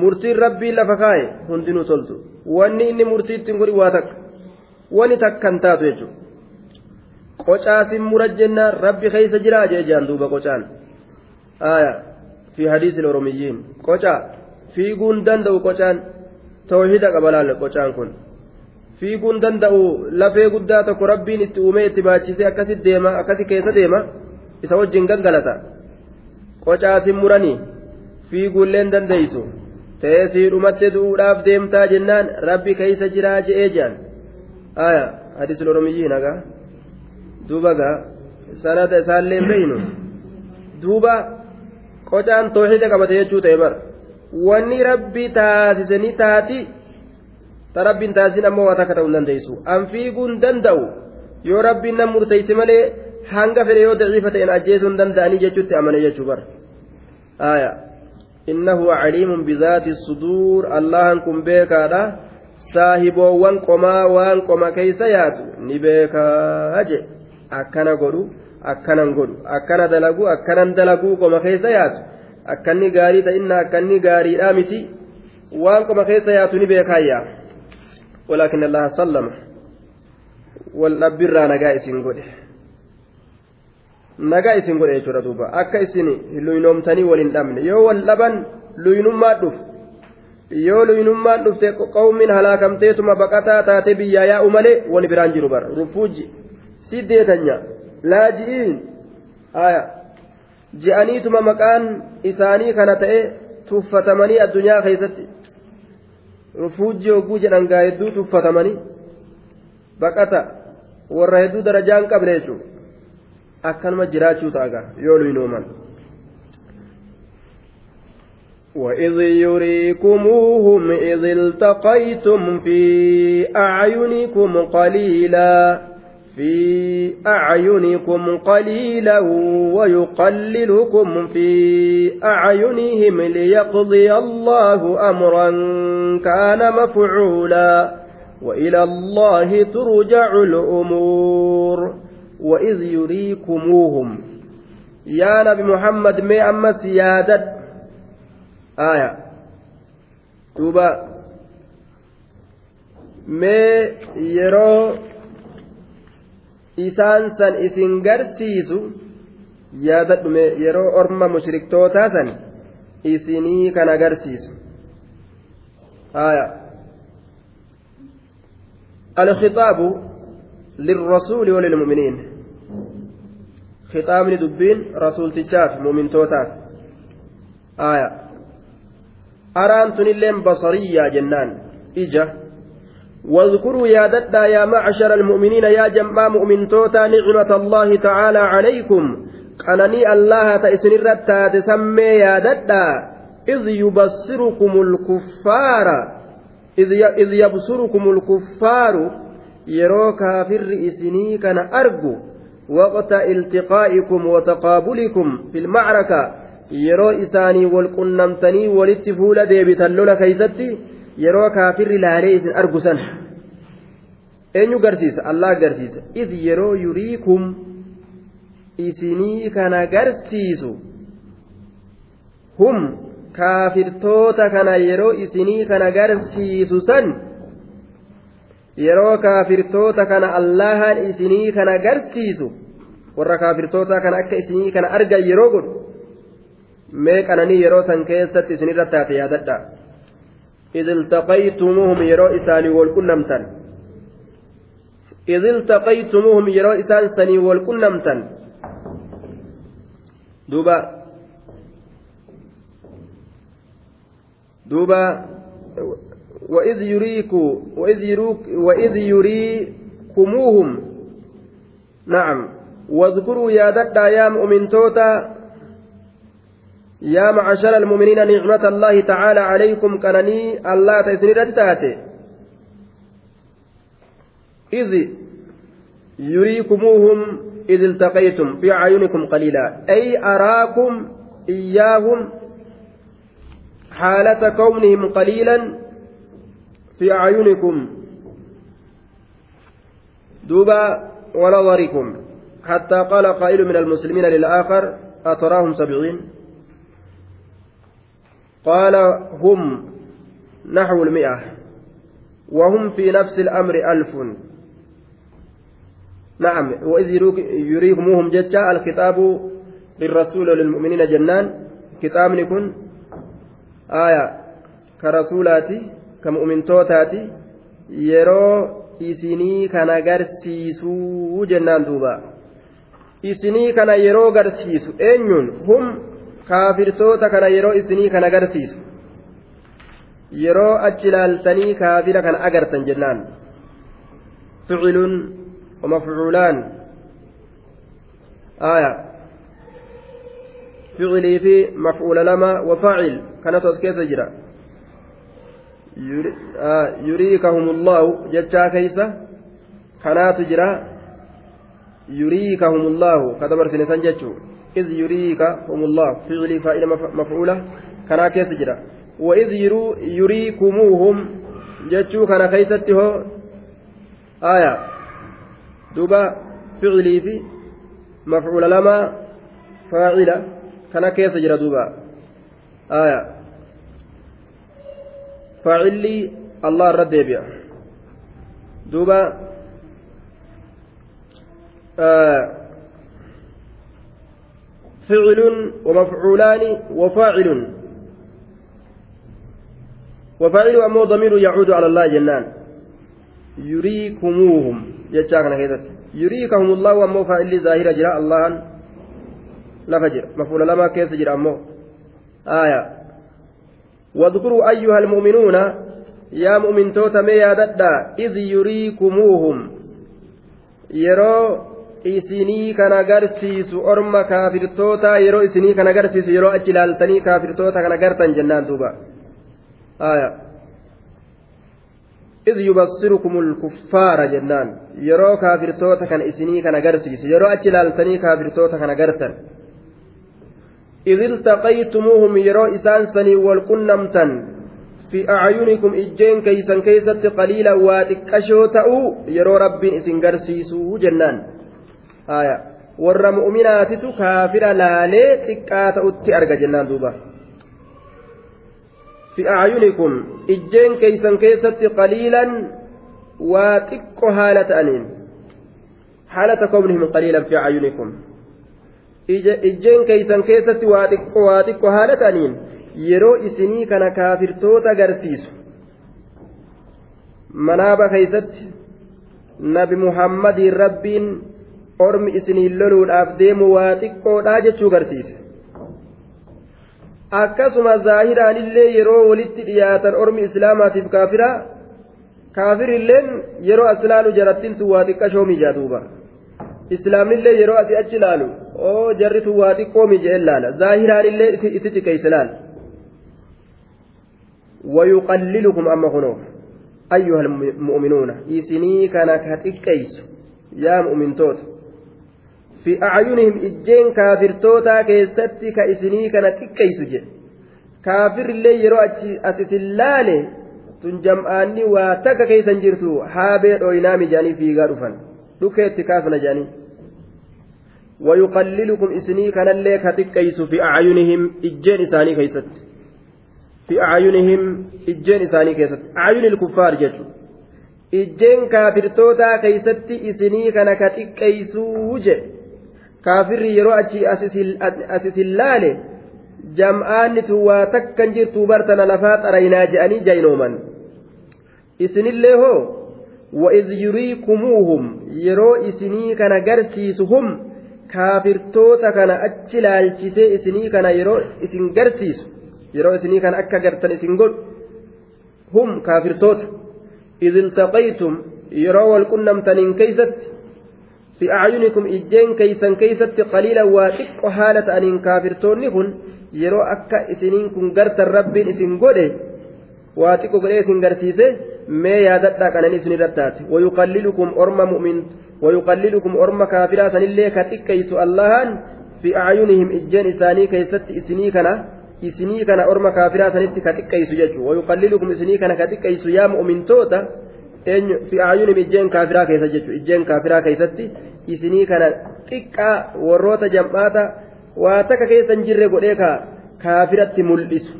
murtiin rabbiin lafa kaa'e hundinuu toltu wanni inni murtii ittiin godhi waa takka wani takkan taatu jechuudha qocaasin mura jennaan rabbi keessa jiraa jee jaan duuba qocaan fi hadiisil oromiyyiin qocaa fiiguun danda'u qocaan tawhida qabalaale qocaan kun. fiiguun danda'u lafee guddaa tokko rabbiin itti uumee itti baachisee akkasi deema akkasi keessa deema isa wajjin gangalata qocaasin muranii fiiguulleen dandeeysu teessii dhumatte du'uudhaaf deemtaa jennaan rabbi keessa jiraa je'ee jaan aya hadisul oromiyyiin hagaa duuba gaa sanata isaallee beeynu duuba qocaan tooxida qabate jechuu ta'e bar wanni rabbi taasise ni taati ta rabbiin taasisin ammoo waa takka ta'uu dandeessu an fiiguun danda'u yoo rabbiin nan murteeyse malee hanga fedhe yoo daciifa ta'een ajjeesuu hin danda'anii jechuutti amane jechuu bara aya innahu caliimun bizaati suduur allahan kun beekaadha saahiboowwan qomaa waan qoma keeysa yaatu ni beekaa je akkana godhu akkanan godhu akkana dalagu akkanan dalaguu qoma keessa yaatu. Akkanni gaarii ta'inna akkanni gaariidhaa miti. Waan qoma keessa yaatu ni beekaayya walaakin allaha sallama. Wal dhabbirraa nagaa isin godhe. Nagaa isin godhe jechuudha duuba. Akka isin luynoomtanii wal hin dhabne. Yoo wal dhaban luynummaa dhufu yoo luynummaan dhufte qawmiin halaakamteetuma baqataa taate biyyaa yaa'u malee wani biraan jiru bara rufuuji siddeetanya laaji'iin aya je'aniituma maqaan isaanii kana ta'e tuffatamanii addunyaa keessatti rufuujii hogguu jedhan gaa hedduu tuffatamanii baqata warra hedduu darajaan qabne jechuudha akkanuma jiraachuu ta'a yoo luynooman. وإذ يريكموهم إذ التقيتم في أعينكم قليلا في أعينكم قليلا ويقللكم في أعينهم ليقضي الله أمرا كان مفعولا وإلى الله ترجع الأمور وإذ يريكموهم يا نبي محمد ما أما سيادة آية توبا ما يرو isaan san isin garsiisu yaadadhume yeroo orma mushriktootaa san isinii kan agarsiisu haya alkhixaabu lilrasuuli walilmu'miniin khixaabni dubbiin rasuultichaaf mu'mintootaaf haya araan tunilleen basariyyaa jennaan ija واذكروا يا ددا يا معشر المؤمنين يا جمع مؤمن توتا نعمة الله تعالى عليكم. قنني الله تأسن الرتا تسمي يا ددا. إذ يبصركم الكفار. إذ, إذ يبصركم الكفار. يرو كافر إسني كان أرجو. وقت التقائكم وتقابلكم في المعركة. yeroo isaanii wal qunnamtanii walitti fuula deebitan lola keessatti yeroo kaafirri laalee isin argu san eenyu garsiisa? Allah garsiisa. Id yeroo yuriikum isinii kana garsiisu. Hum kaafirtoota kana yeroo isinii kana garsiisu san. Yeroo kaafirtoota kana allahan isinii kana garsiisu. Warra kaafirtoota kana akka isinii kana argan yeroo godhu. Mee yeroo san keessatti isinirra taate yaadadha. إذ التقيتموهم يرو إساني والكنمتن إذ التقيتموهم يرو إسان سني والكنمتن دوبا دوبا وإذ يريكو وإذ يروك وإذ يريكموهم نعم واذكروا يا ددا يا مؤمن توتا يا معشر المؤمنين نعمة الله تعالى عليكم كنني الله تسند تاتي إذ يريكموهم إذ التقيتم في أعينكم قليلا. أي أراكم إياهم حالة كونهم قليلا في أعينكم. دوبا ونظركم. حتى قال قائل من المسلمين للآخر أتراهم سبعين؟ قال هم نحو المئة وهم في نفس الأمر ألف نعم وإذ يريكموهم جتا الكتاب للرسول وللمؤمنين جنان كتاب يكون آية كرسولاتي كمؤمنتوتاتي yeroo isinii kana garsiisuu jennaan duuba isinii kana yeroo garsiisu eenyuun hum kaafirtoota kana yeroo isinii kana garsiisu yeroo achi ilaaltanii kaafira kana agartan jennaan. Ficilun ومفعولان آية فعلي في مفعول لما وفاعل كانت أسكيس جرا يريكهم الله جتشا كيسة كانت جرا يريكهم الله كتبر سنسان جتشو إذ يريكهم الله. فعلي فائلة مفعولة. كان كيس جرا وإذ يريكموهم. جتشو كان كيسته آية. دوبا فعلي في مفعول لما فاعلة. كان كيس جرا دوبا. آية. faacilli allah irra deebi'a duuba فعل ومفعولان وفاعل. وفاعل أمو ضمير يعود على الله جنان. يريكموهم. جتشاكنا كذا يريكهم الله أمو فاعل ظاهر جراء الله. لفجر مفعول لما كيس جراء أمو. آية. واذكروا أيها المؤمنون. يا مؤمن توتا ميا ددا. إذ يريكموهم. يرو isinii kan agarsiisu orma kaafirtoota yeroo isinii kan agarsiisu yeroo achi ilaaltanii kaafirtoota kan agartan jennaan duuba. إذ يبصركم الكفار جنان يرو كافرتوتا كان إسني كان أجرسيس يرو أجلالتني كافرتوتا كان أجرتن إذ التقيتموهم يرو إسان سني والقنمتا في أعينكم إجين كيسا كيست قليلا واتكشو تأو يرو رب إسن قرسيسو جنان warra mu'minaatitu kaafira laalee xiqqaa ta'utti arga jennaan duuba. Fi acyunikum ijjeen keeysan keessatti qaliilan waa xiqqo haala ta'aniin. Haalata kownihim qaliilan fi acyunikum ijjeen keeysan keessatti waa xiqqo waa xiqqo haala ta'aniin yeroo isinii kana kaafirtoota agarsiisu. Manaaba keeysatti nabi muhammadiin rabbiin ormi isiniin loluudhaaf deemu waa xiqqoodhaa jechuu agarsiise akkasuma zaahiraanillee yeroo walitti dhiyaatan ormi islaamaatiif kaafira kaafirilleen yeroo as laalu jarattintu waa xiqqashoo mijaa duuba islaamnillee yeroo ati achi laalu oo jarritu waa xiqqoo mijeen laala zaahiraanillee isi xiqqeeyse laala ويقللكم أما هنا أيها المؤمنون إسني كان كتكيس يا مؤمن توت في أعينهم إجين كافر توتا كيستي كإسني كان تكيس جي كافر اللي يرو أتسلالي تنجمعاني واتك كيسا جرتو حابي روينامي جاني في غارفا لكي كافنا جاني ويقللكم إسني كان اللي كتكيس في أعينهم إجين إساني كيست في أعينهم إجين إساني كيست أعين الكفار جتو إجين كافرتوتا كيست إسني كان كتكيسو جي kaafirri yeroo achi asisin laale jam'aanni tun waa takkan jirtuu bartana lafaa xaraynaa je'anii jaynooman isinillee hoo وإذ يريكموهم kana garsiisu hum kaafirtoota kana achi laalchisee isinii kana yeroo isin garsiisu yeroo isinii kana akka gartan isin godhu hum kaafirtoota إذ التقيتم yeroo wal qunnamtaniin keeysatti keeysan keeysatti qaliila waa xiqqo haala ta'aniin kaafirtoonni kun yeroo akka isiniin kun gartan rabbiin isin godhe waa xiqqo godhee isin garsiise mee yaadadhaa qanan isin irratti taate wayuqallilukum orma mu'min wayuqallilukum orma kaafiraa sanillee ka xiqqeeysu allahan fi acyunihim ijjeen isaanii keeysatti isinii kana isinii kana orma kaafiraa sanitti ka xiqqeeysu jechuudha wayuqallilukum isinii kana ka xiqqeeysu yaa mu'mintoota eenyu fi ayyunim ijjeen kaafiraa keessa jechuudha ijjeen kaafiraa keessatti isinii kana xiqqaa warroota jam'aata waa takka keessa hin jirre godhee ka kaafiratti mul'isu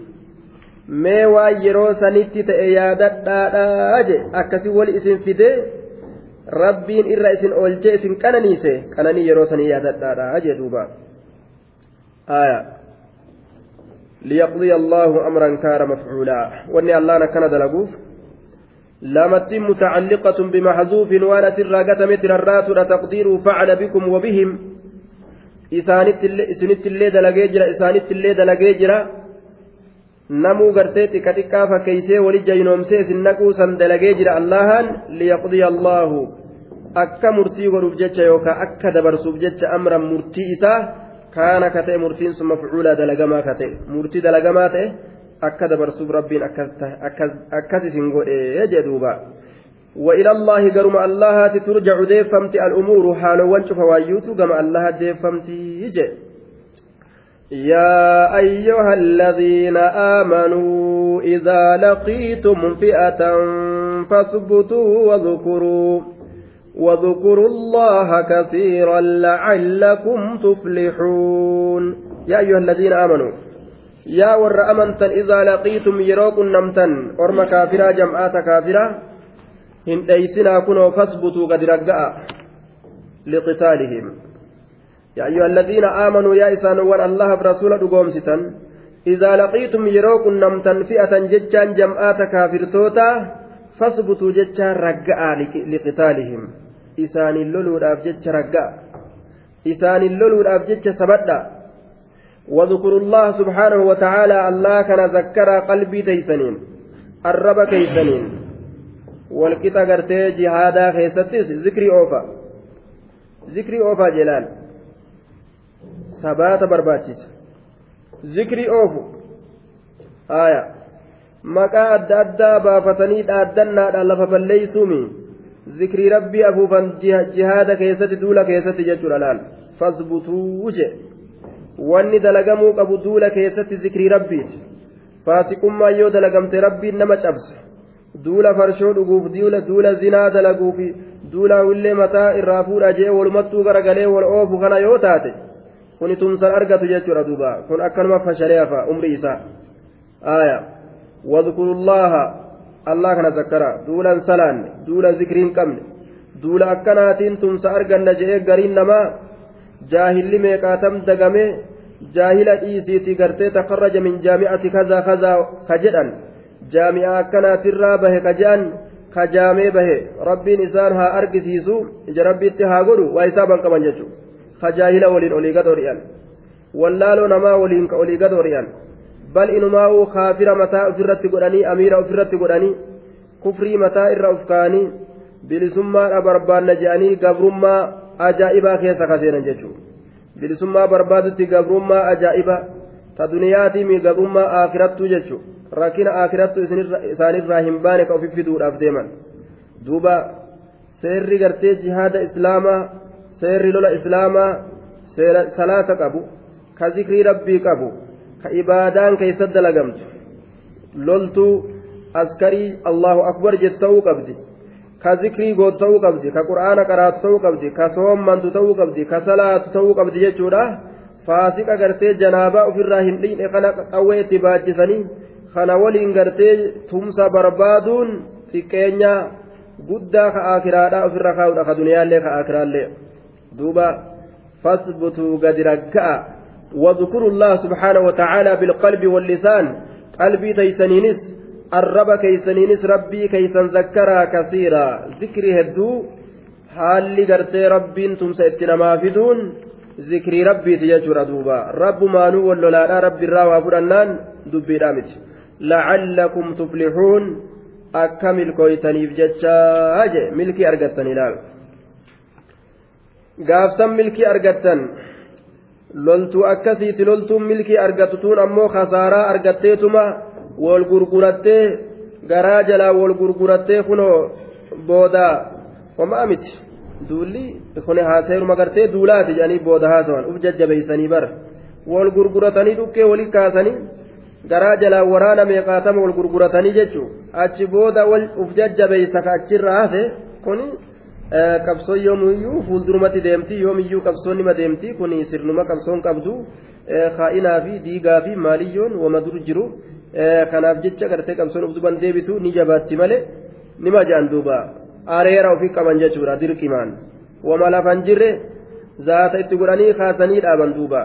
mee waan yeroo sanitti ta'e yaadadhaadhaa je akkasii wali isin fidee rabbiin irra isin oolchee isin qananiise qananii yeroo sanii yaadadhaadhaa je duuba ليقضي الله أمرا كان مفعولا واني الله نكنا دلقوف لامت متعلقة بمحذوف وأنا سرى متر الرات تقدير فعل بكم وبهم إسانت اللي دلقي جرا إسانت اللي دلقي جرا xiqqa xiqqaa fakkeeysee wali jaynoomsee isin naquu san dalagee jira allahan liyaqdiya allaahu akka murtii godhuuf jecha yookaan akka dabarsuuf jecha amran murtii isaa kaana ka ta'e murtiin sun mafcuulaa dalagamaa ka ta'e murtii dalagamaa ta'e akka dabarsuuf rabbiin akkas isin godhee jedhuuba وإلى الله قرم الله ترجع ديفمت الأمور حال وانشف وايوت قم الله ديفمت يا أيها الذين آمنوا إذا لقيتم فئة فاثبتوا واذكروا واذكروا الله كثيرا لعلكم تفلحون يا أيها الذين آمنوا يا ور أمنتا إذا لقيتم يروكم نمتا أرم كافرا جمعات كافرا هن ليسنا كنوا فاثبتوا قد رقاء لقتالهم. يا أيها الذين آمنوا يا إسان وان الله برسول دقوم ستن إذا لقيتم يروكم نمتا فئة ججان جمعات كافرتوتا فاثبتوا ججان رقاء لقتالهم. إسان اللولود أبجج رقاء إسان اللولود أبجج سبدأ. واذكروا الله سبحانه وتعالى الله كان ذكر قلبي تيسنين الرب كيسنين والكتا قرتي جهادا خيستيس ذكري أوفا ذكري أوفا جلال ثبات برباتشيس ذكري أوفو آية maqaa adda addaa baafatanii dhaaddannaadhaan lafa balleeysuumi zikrii rabbii afuufan jihaada keessatti duula keessatti jechuudha laal fasbutuu je wanni dalagamuu qabu duula keessatti zikrii rabbiiti faasiqummaa yoo dalagamte rabbiin nama cabsa duula farshoo dhuguuf duula zinaa dalaguuf duula willee mataa irraa fuudha jee walumattuu garagalee wal oofu kana yoo taate kuni tumsan argatu jechuudha duuba kun akkanuma fashalee hafa umrii isaa aaya wadkuru llaha allah kana zakkara duulan salaan duula zikriin qabne duula akkanaatiin tumsa arganna je'ee gariin namaa jaahilli meeqaatam dagame jaahila dhiisiiti gartee takarraja min jaami'ati kazaa kazaa ka jedhan jaami'a akkanaatirraa bahe ka je'an ka jaamee bahe rabbiin isaan haa argisiisu ija rabbiitti haa godhu waa isaaban qaban jechuudha ka jaahila waliin olii gad hori'an wallaaloo namaa waliin ka olii gad hori'an bal inumaa'uu kaafira mataa ofirratti godhanii amiira ofirratti godhanii kufrii mataa irra uf kaanii bilisummaadha barbaanna je'anii gabrummaa ajaa'ibaa keessa kaseenan jechuudha bilisummaa barbaadutti gabrummaa ajaa'iba ta duniyaatii gabrummaa aakirattuu jechuudha rakkina aakirattu isaanirraa hin baane ka ofi fiduudhaaf deeman duuba seerri gartee jihaada islaamaa seerri lola islaamaa salaata qabu ka zikrii rabbii qabu ka ibaadaan keessatti dalagamtu loltuu askarii allahu akbar jettu ta'uu qabdi ka zikrii gootu ta'uu qabdi ka qur'aana qaraatu ta'uu qabdi ka soommantu ta'uu qabdi ka salaatu ta'uu qabdi jechuudha faasiqa gartee janaabaa ofirraa hin dhiine kana qawwee itti baachisanii kana waliin gartee tumsa barbaaduun xiqqeenya guddaa ka akiraadhaa ofirra kaa'udha ka duniyaallee ka akiraallee duuba fasbutuu gadi ragga'a واذكروا الله سبحانه وتعالى بالقلب واللسان قلبي تيسنينس الرب كيسنينس ربي كيسن ذكرها كثيرا ذكري هدو haalli gartee rabbiin tumsa itti namaa fiduun zikrii rabbiiti jechuudha duuba rabbumaanuu wal lolaadhaa rabbi irraa waa fudhannaan dubbiidhaa miti lacallakum tuflixuun akka milkooytaniif jechaa je milkii argattan ilaal gaafsan milkii argattan loltuu akkasiiti loltuun milkii argattutuun ammoo kasaaraa argatteetuma wal gurgurattee garaa jalaa wal gurgurattee kunoo booda homaa miti duulli kun haasayruma gartee duulaati jedhanii booda haasawan uf jajjabeeysanii bara wal gurguratanii dhukkee wali kaasanii garaa jalaa waraana meeqaatama wal gurguratanii jechuu achi booda uf jajjabeeysa ka achirra hafe kuni qabsoo yoomiyyuu fuuldurumatti deemti yoomiyyuu qabsoon nima deemti kun sirnuma qabsoon qabdu kaa'inaa fi diigaa fi maaliyyoon wama dur jiru kanaaf jecha gartee qabsoon duban deebitu ni jabaatti malee nima ja'an duuba areera ofii qaban jechuudha dirqimaan wama lafan jirre zaata itti godhanii kaasanii dhaaban duuba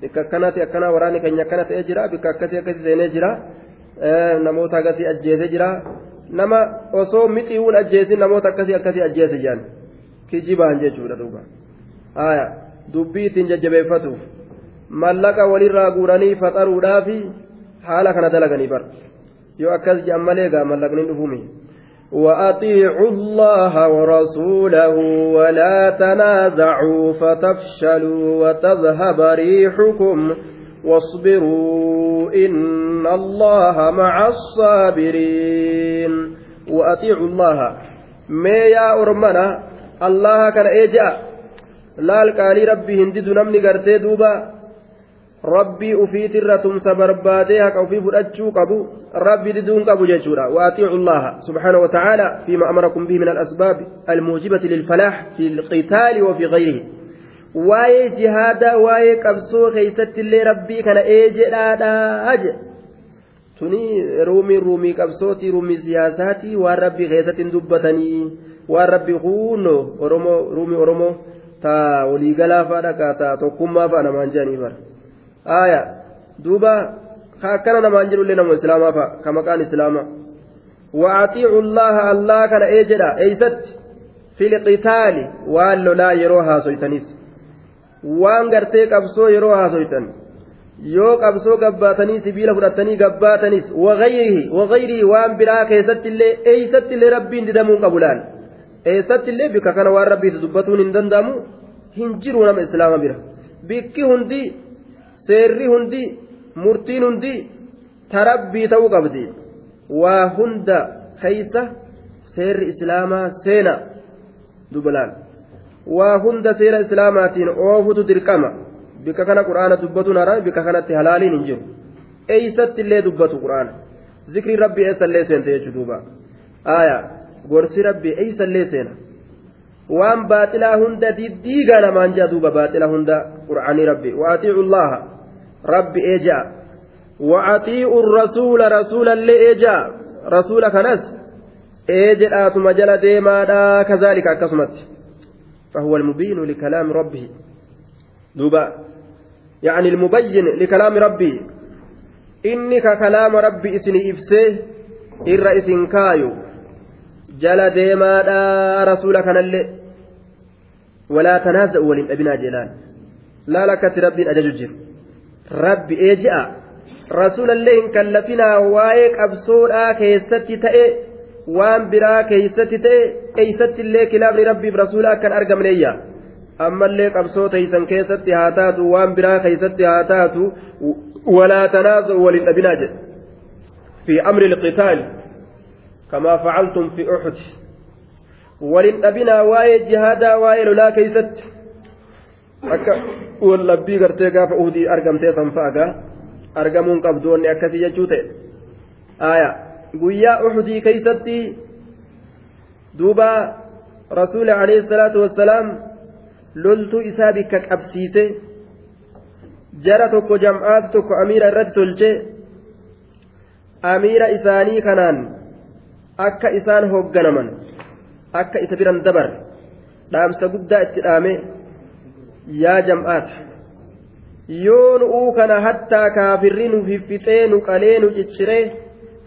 bikka akkanatti akkana waraanni keenya akkana ta'ee jira bikka akkasii akkasii seenee jira namoota akkasii ajjeesee jira nama osoo mixiiwwan ajjeesin namoota akkasii akkasii ajjeese jiran kijibaan jechuudha duuba dubbii ittiin jajjabeeffatuuf mallaqa walirraa guuranii faxaruudhaaf haala kana dalaganii bar. Yoo akkas jedhan malee gaa mallaqni dhufumi. وأطيعوا الله ورسوله ولا تنازعوا فتفشلوا وتذهب ريحكم واصبروا إن الله مع الصابرين وأطيعوا الله ما يا أرمنا الله كان إيجا لا القالي ربي هندد نمني قرتي دوبا ufii fudhachuu qabu rabbi diduun qabu jechuudha waatiicu llaha subxaanahu watacaala fiima amarakum bihi min alasbaab almuujibati lilfalaax fi lqitaali wa fi gayrihi waa'ee jihaadaa waa'ee qabsoo keeysatti illee rabbii kana eejedhaadhaa je tuni ruumii ruumii qabsootii ruumii siyaasaatii waan rabbii keessatti hin dubbatanii waan rabbii huuno oromoo ruumii oromoo taa waliigalaa fa'a dhaqa taa tokkummaa fa'a namaan jedhanii bara aya duuba ka akkana namaan jirullee nama islaamaa fa'a ka maqaan islaamaa. Wa'atiicu allaha allah kana ee jedha eeysatti? Filqitaali waan lolaa yeroo haasoytanis waan gartee qabsoo yeroo haasoytan. Yoo qabsoo gabbaatanii sibiila fudhatanii gabbaatanis wagayrihi waan biraa keessattillee eeysattillee rabbiin didamuun qabu laal? Eessattillee bikka kana waan rabbiitti dubbatuun hin danda'amu? Hin jiru nama islaama bira. Bikki hundi seerri hundi murtiin hundi tarabbii ta'uu qabdi. Waa hunda keeysa seerri islaamaa seena dubalaan. Waa hunda seera islaamaatiin oofutu dirqama. Bikka kana quraana dubbatuun haraa bikka kanatti halaaliin hin jiru. Eeysatti illee dubbatu quraana. Zikrii rabbii eessallee seente jechuu duuba? Aayaa gorsi rabbii eeysallee seena waan baaxilaa hunda diddiigaa namaan jaa duuba baaxila hunda qur'aanii rabbi waatiicu llaha rabbi eejaa وأطيعوا الرسول رسولا لإيجا رسول كنس إيجا ثم جل ديما كذلك أكسمت فهو المبين لكلام ربه دوبا. يعني المبين لكلام ربي إنك كلام ربي إسني إفسيه إر إسن كايو جل ديما رسول كنل ولا تنازع ولن أبنا جلال لا لك ربي أججر rabbi ee ji'a rasuulallee hin kallafinaa waa'ee qabsoodhaa keessatti ta'e waan biraa keessatti ta'e eeysatti illee kilaabni rabbiif rasuula akkan argamneeyya ammallee qabsoo teeysan keessatti haa taatu waan biraa keessatti haa taatu walaa tanaaza'u walin dhabinaa jedhe fi amri ilqitaali kamaa facaltum fi uxud walin dhabinaa waa'ee jihaadaa waa'ee lolaa keessatti akka wallabbii gartee gaafa uhudii argamtee san fa'agaa argamuun qabdu wanni akkasii jechuu ta'e aya guyyaa uhudii keeysatti duuba rasuuli alayhi salaatu wassalaam loltuu isaa bikka qabsiise jara tokko jam'aati tokko amiira irratti tolche amiira isaanii kanaan akka isaan hoogganaman akka isa biran dabar dhaamsa guddaa itti dhaame yaa jam'aata yoo nu'uu kana hattaa kaafirri nu fiffixee nu qalee nu cicciree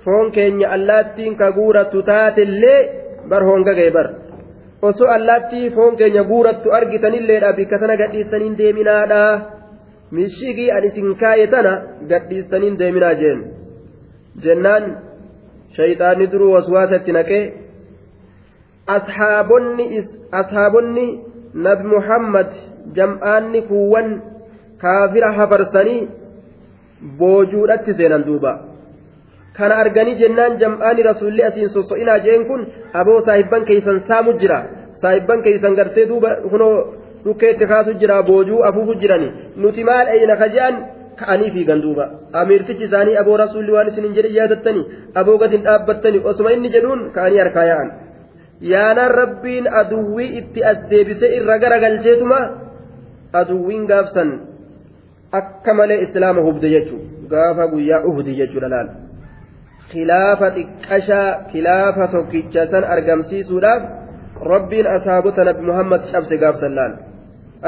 foon keenya allaattiin ka guurattu taatellee bar honga ga'e bar osoo allaattii foon keenya guurattu argitanilleedha bikka tana gadhiistaniin deeminaadha mishigii an isin kaaye tana gadhiistaniin deeminaa jeen jennaan shayxaanni duruu waswaasatti naqee ashaabonni nabi muhammad jam'aanni kuuwwan kaafira hafarsanii boojuudhatti seenan duuba kana arganii jennaan jam'aani rasuulli asiin sosso'inaa jeen kun aboo saahibban keeysan saamu jira saahibban keeysan gartee duuba kunoo dhukkeetti kaasu jira boojuu afuufu jirani nuti maal eeyna kajaan ka'anii fiigan duuba amiirtichi isaanii aboo rasuulli waan isin hin jedhin yaadattanii aboo gad hin dhaabbattanii osuma inni jedhuun ka'anii harkaa yaa'an yaanaan rabbiin aduwwii itti as deebisee irra garagalcheetuma aduwwiin gaafsan akka malee islaama hubde jechuudha gaafa guyyaa uhdi jechuudha laal khilaafa xiqqashaa khilaafa tokkicha san argamsiisuudhaaf rabbiin asaabota nabi muhammad cabse gaafsan laal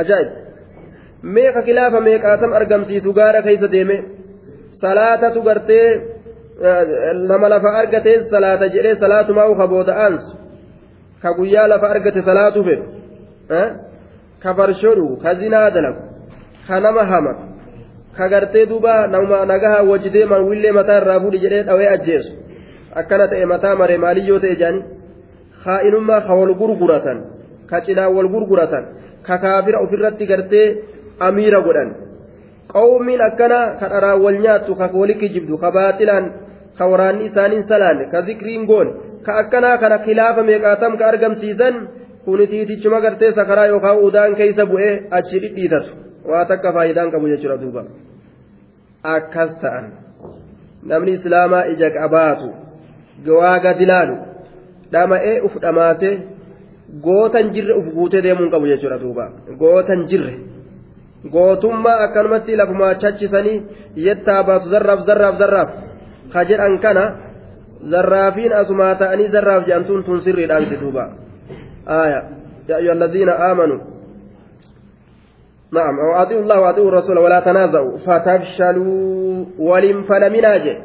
ajaa'ib meeqa khilaafa meeqaatam argamsiisu gaara keessa deeme salaatatu gartee nama lafa argatee salaata jedhee salaatumaa uka booda aansu ka guyyaa lafa argate salaatu fedhu ka farshodhu ka zinaa dalagu ka nama hama ka gartee duuba nama nagaha wajji deeman willee mataa irraa fuudhi jedhee dhawee ajjeesu akkana ta'e mataa maree maaliyyoo ta'e jaani kaa'inummaa ka wal gurguratan ka cinaa wal gurguratan ka kaafira ofirratti gartee amiira godhan qawmiin akkana ka dharaan wal nyaattu ka walitti jibdu ka baaxilaan ka waraanni isaaniin salaan ka zikriin goon ka akkanaa kana khilaafa meeqaatam ka argamsiisan kuni tiitichuma gartee sakaraa yookaan udaan keessa bu'ee achi dhidhiitatu. Waa takka faayidaan qabu jechuudha duuba. Akkas ta'an. Namni islaamaa ija qabaatu waa gadi laalu dhama'ee uf dhamaase gootan jirre uf guutee deemuun qabu jechuudha duuba. Gootan jirre. Gootummaa akkanumatti lafumaa chachisanii yettaa baatu zarraaf zarraaf zarraaf. Ka jedhan kana zarraafiin asumaa ta'anii zarraaf jedhamtuun tun sirriidhaan duuba aaya yaa ayyuha alladhiina aamanuu نعم وأطيعوا الله وأطيعوا الرسول ولا تنازعوا فتفشلوا ولم فلمنا جي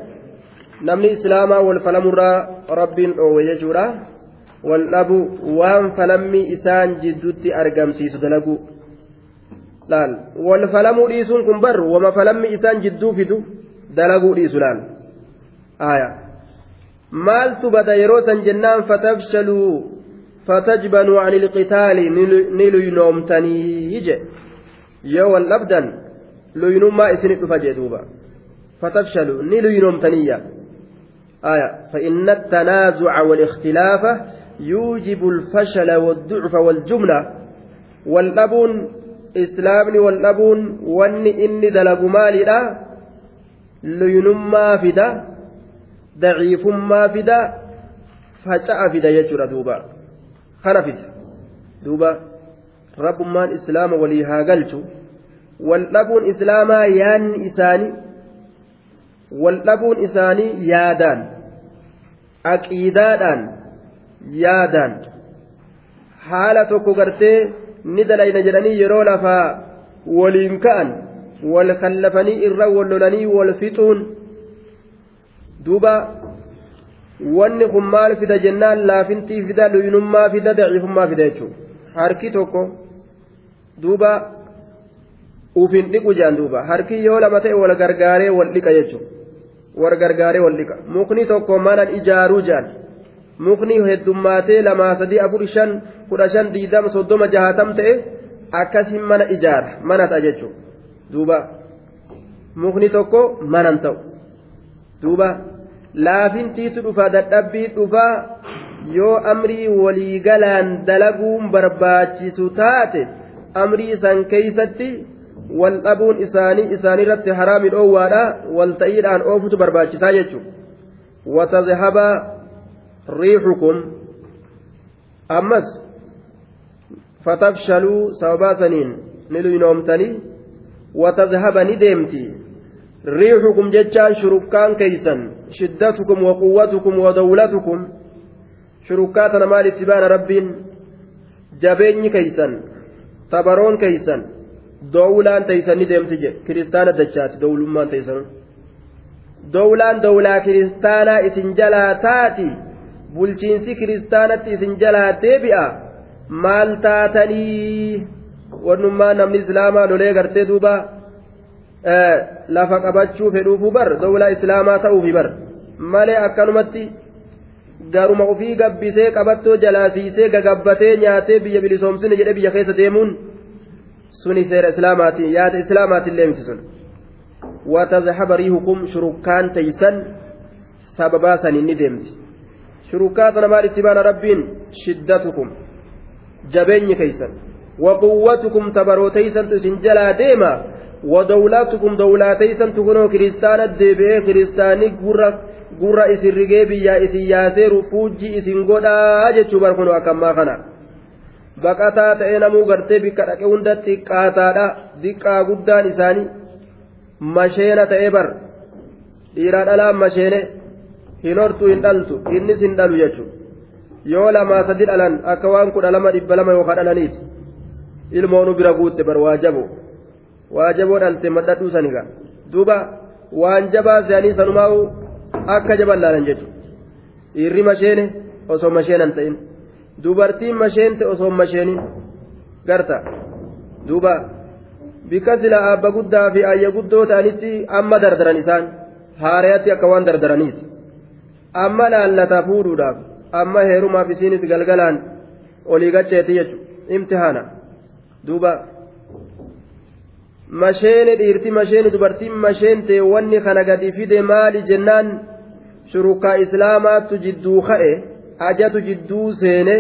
نمني إسلاما والفلمرا رب ويجورا والأبو وان فلمي إسان جدوتي أرقم سيسو دلقو laal wal falamuu dhiisuun kun bar wama falammi isaan jidduu fidu dalaguu dhiisu laal aya maaltu bada yeroo san jennaan fatafshaluu fatajbanuu an ilqitaali ni luynoomtanii je yoo wal dhabdan luynummaa isinit dhufa jee duuba fatafshalu ni luynoomtaniyya آية فإن التنازع والاختلاف يوجب الفشل والضعف والجملة والأبون إسلامني والأبون واني إني دلق مالي لا لينما فدا ضعيف ما فدا فجأة فدا يجرى دوبا خنفد دوبا rabbummaan islaama walii haa galchu waldhabuun islaamaa yaanni isaanii waldhabuun isaanii yaadaan aqiidaadhaan yaadaan haala tokko gartee ni dalayna jedhanii yeroo lafaa waliin ka'an wal kallafanii irra wal lolanii wal fixuun duuba wanni kun maal fida jennaan? Laafintii fida luyinummaa fida daciifummaa fida jechuudha. Harki tokko. duuba ufin dhiqu jaan duuba. Harki yoo lama ta'e wal gargaaree wal dhiqa jechuudha. Wal gargaaree wal dhiqa. Mukni tokko mana ijaaruu jaan? Mukni heddummaatee lamaa sadii afur shan kudha shan diidama soddoma jahatam ta'e akkasiin mana ijaara mana ta'a jechuudha. Duuba. Mukni tokko manan ta'u duuba laafintiitu dhufa dadhabbii dhufa yoo amrii waliigalaan dalaguun barbaachisu taate. amrii isaan keeysatti wal dhabuun isaanii isaanirratti haraami dhoowwaadha wal ta'iidhaan oofutu barbaachisaa jechuudha watazhaba riixukum ammas fatafshaluu sababaa saniin ni luynoomtanii watazhaba ni deemti riixukum jechaan shurukkaan keeysan shiddatukum waquwwatukum wadawlatukum shurukkaa tana maal itti baana rabbiin jabeenyi keeysan tabaroon keeysan dowlaan teeysan ni deemti jedhe kiristaana dachaati dowlummaan teeysan dowlaan dowlaa kiristaanaa isin jalaa taati bulchiinsi kiristaanatti isin jalaa deebi'a maal taatanii wannummaa namni islaamaa lolee gartee duuba lafa qabachuu fedhuufu bar dowlaa islaamaa ta'uufi bar malee akkanumatti garuma ufii gabbisee qabattoo jalaasiisee gagabbatee nyaatee biyya bilisoomsine jedhee biyya keessa deemuun suni seera islaamaati yaada islaamaatillee miti sun watazhaba riihukum shurukkaan teeysan sababaa saniin ni deemti shurukkaa sana maal itti baana rabbiin shiddatukum jabeenyi keeysan waquwwatukum tabarooteysantu isin jalaa deema ودولاتكم دولاتيسن تكونوا كريستانا ديبئي كريستاني gurra gurra isin rigee biyyaa isin yaasee rufuujji isin godhaa jechuu barkunu akkammaa kana baqataa ta'ee namuu gartee bikka dhaqe hunda xiqqaataadha diqqaa guddaan isaanii masheena ta'ee bar dhiiraa dhalaan masheene hin hortu hin dhaltu innis hin dhalu jechuudha yoo lamaa sadi dhalan akka waan kudha lama dhibba lama yookaan dhalaniiti ilmoonu bira guutte bar waa jaboo Waa jaboo dhalte madhadhuu saniga duuba waan jabaa se'anii sanumaa'u akka jaban laalan jechuudha dhiirri masheene osoo masheenan ta'in. dubartiin masheente osoo masheenin garta. Duuba bika sila abba guddaa fi ayya guddoo ta'anitti amma dardaran isaan haarayatti akka waan dardaraniiti. Amma laallata fuudhuudhaaf amma heerumaaf isiinis galgalaan olii gacheeti jechuudha imtihaana. Duuba masheene dhiirti masheene dubartiin masheente wanni kana gadi fide maali jennaan shurukaa islaamaattu jidduu ka'e. ajatu jidduu seene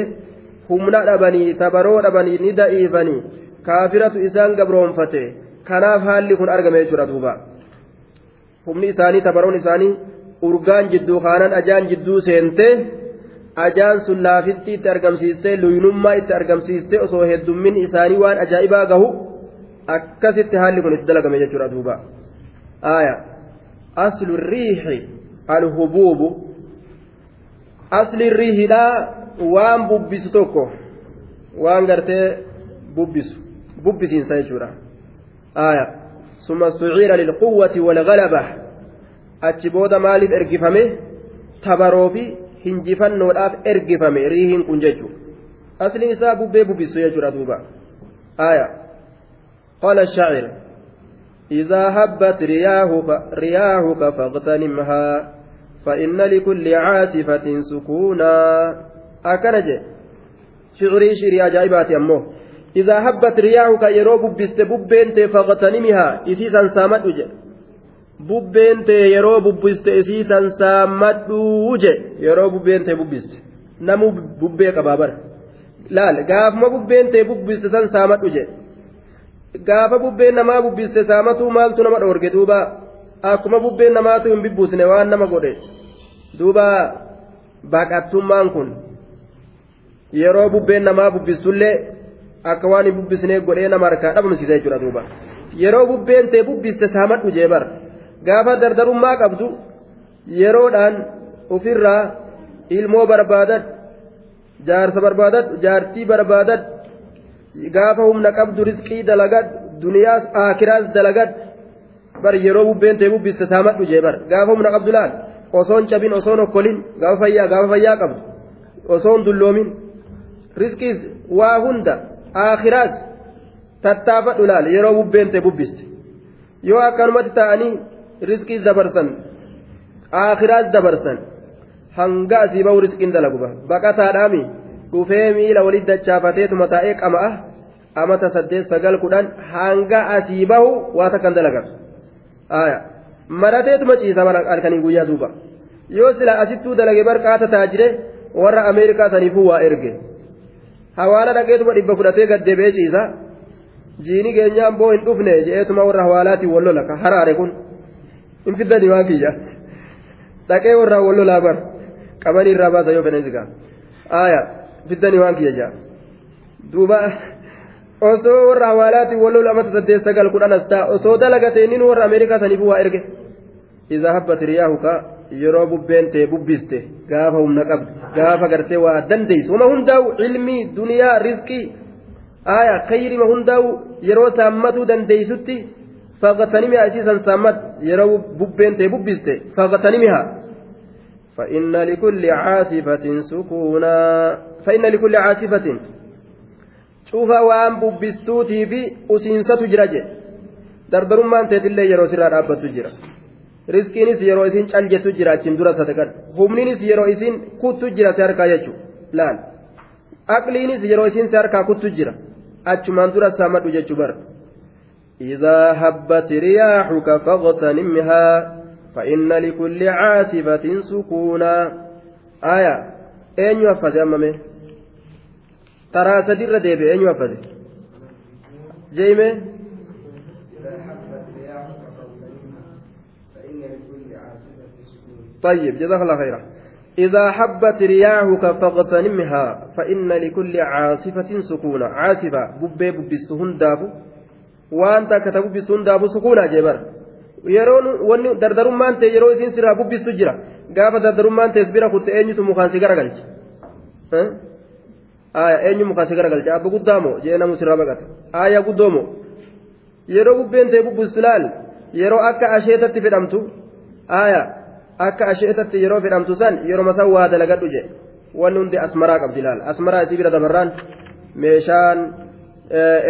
humna dhabanii tabaroo dhabanii ni da'iifanii kaafiratu isaan gabroonfate kanaaf haalli kun argame jechuudha duuba humni isaanii tabaroon isaanii urgaan jidduu kaanan ajaan jidduu seente ajaan sun laafitti itti argamsiiste luynummaa itti argamsiiste osoo heddummin isaanii waan ajaa'ibaa gahu akkasitti haalli kun itti dalagame jechuudha duuba aaya aslu riixi alhubuubu asli riihidhaa waan bubbisu tokko waan gartee bubbisu bubbisiinsa jechuudha aya summa suciira lilquwwati walgalaba achi booda maaliif ergifame tabaroofi hinjifannoodhaaf ergifame riihiin kun jechu asli isaa bubbee bubbisu jechuudha duuba aya qaala shaacir إذا هبت رياهك فاغتنمها فإن لكل عاصفة سكونا أكنج شعري شعري أجائبات أمه إذا هبت رياحك يرو ببست ببنت فاغتنمها إسيسا سامت وجه ببنت يرو ببست إسيسا سامت وجه يرو ببنت ببست نمو ببيك بابر laal gaafuma bubbeen ta'e bubbiste san saamadhu jedhe gaafa bubbeen namaa bubbiste saamatuu maaltu nama dhoorge duuba? Akkuma bubbeen namaatu hin bibbuusne waan nama godhe. Duuba baqattummaan kun yeroo bubbeen namaa bubbistullee akka waan hin bubbisnee godhee nama harkaa dhabamsiisa jechuudha duuba. Yeroo bubbeen ta'e bubbiste saamadhu jee bar gaafa dardarummaa qabdu yeroodhaan ofirraa ilmoo barbaadad jaarsa barbaadad jaartii barbaadad gaafa humna qabdu riskii dalagad duniyaas aakiraas dalagad bar yeroo bubbeen ta'e bubbiste saamadhu jee bar gaafa humna qabdu laal osoon cabin osoon okkolin gaafa fayyaa gaafa fayyaa qabdu osoon dulloomin riskiis waa hunda aakhiraas tattaafadhu laal yeroo bubbeen ta'e bubbiste yoo akkanumatti ta'anii riskiis dabarsan aakhiraas dabarsan hanga asii bahu riskiin dalaguba baqataadhaami dhufee miila walit dachaafateetuma taa'ee qama'a amata saddeet sagal kudhan hanga asii bahu waa takkan dalagan. Marateetuma ciisa halkanii guyyaa duuba. Yoo sila asittuu dalage barqaata taajire warra ameerikaa saniifuu waa erge. Hawaala dhaqeetuma dhibba fudhatee gaddeebee ciisa. Jiini keenyaan boo hin dhufne je'eetuma warra hawaalaatiin wallola ka haraare kun. Hin fiddani waan kiyya. Dhaqee warraa wallolaa bar. Qabanii irraa baasa yoo fedhan sigaa aaya fiddani waan kiyya jaa duuba osoo warra hawaalaatiin wallola amata saddeet sagal kudhan as ta'a osoo dalagatee nin warra ameerikaa saniifuu waa erge iza habbat riyaahuka yeroo bubbeen ta'e bubbiste gaafa humna qabdu gaafa gartee waa dandeessu huma hundaa'u ilmii duniyaa riskii aya kayrima hundaa'u yeroo saammatuu dandeeysutti faqatanimiha isiisan saammad yeroo bubbeen ta'e bubbiste faqatanimiha فإن لكل عاصفة سكونا فإن لكل عاصفة شوف وان ببستوتي في أسينسة جراجة dardarummaan teetillee yeroo sirraa dhaabbattu jira riskiinis yeroo isin caljettu jira achiin dura sadaqan humniinis yeroo isin kuttu jira si harkaa jechuudha laal aqliinis yeroo isin si harkaa kuttu jira achumaan dura saamadhu jechuu bara إذا هبت رياحك فاغتنمها فإن لكل عاصفة سكونا آية أين يوفد أمامي ترى سدير ديبي أين يوفد جيمي طيب جزاك الله خيرا إذا حبت رياحك فاغتنمها فإن لكل عاصفة سكونا عاصفة ببي ببستهن دابو وأنت كتب ببستهن دابو سكونا جبر wanni dardarummaan ta'e yeroo isiin sirraa bubbistu jira. Gaafa dardarummaan ta'e bira kutte eenyutu mukaan si garagalcha eenyu mukaan si garagalcha abba guddaa moo jee namu sirraa baqata aayaa guddoo moo yeroo bubbeen ta'e bubbistu laal yeroo akka asheetatti fedhamtu aayaa akka asheetatti yeroo fedhamtu san yeroo masan waa dalagadhu je wanni hundi asmaraa qabdi laal asmaraa isii bira dabarraan meeshaan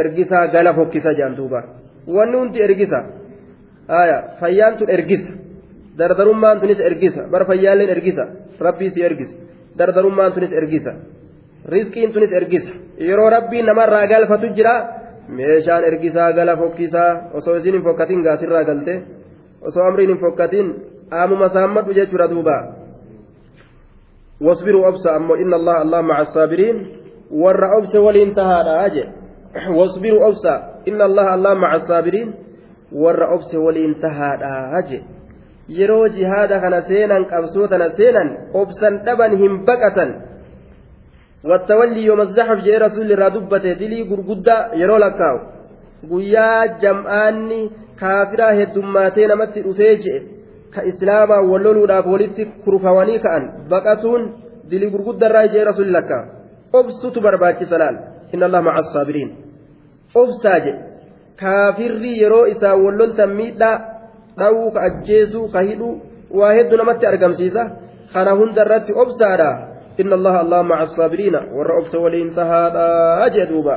ergisaa gala fokkisa jedhan duuba wanni hundi ergisa aya fayyaan tun ergisa dardarummaan tunis ergisa bara fayyaalleen ergisa rabbii si ergisa dardarummaan tunis ergisa riskiin tunis ergisa yeroo rabbiin namarraa galfatu jira meeshaan ergisaa gala fokkisaa osoo isin hin fokkatin gaasirraa galte osoo amriin hin fokkatin amuma saammadhu jechuudha duuba wasbiruu obsa ammoo inna allaha allah maca assaabiriin warra obse waliin tahaadha aje wasbiruu obsa inna allaha allah maca assaabiriin warra obse waliin tahaadha aje yeroo jihaada kana seenan qabsoo seenan obsan dhaban hin baqatan zaxaf jee rasuulli irraa dubbate dilii gurguddaa yeroo lakkaawu guyyaa jam'aanni kaafiraa heddummaatee namatti dhufee je'e ka islaamaa wal loluudhaaf walitti kurfawanii ka'an baqatuun dilii gurguddarraa ijee rasuulli lakka obsutu barbaachisa laal inna allah maca assaabiriin obsaa jedhe kaafirri yeroo isaa wal loltan miidhaa dhawuu ka ajjeesuu ka hidhuu waa hedduu namatti argamsiisa kana hunda irratti obsaadha allah maca assaabiriina warra obsa waliin tahaadha jee duuba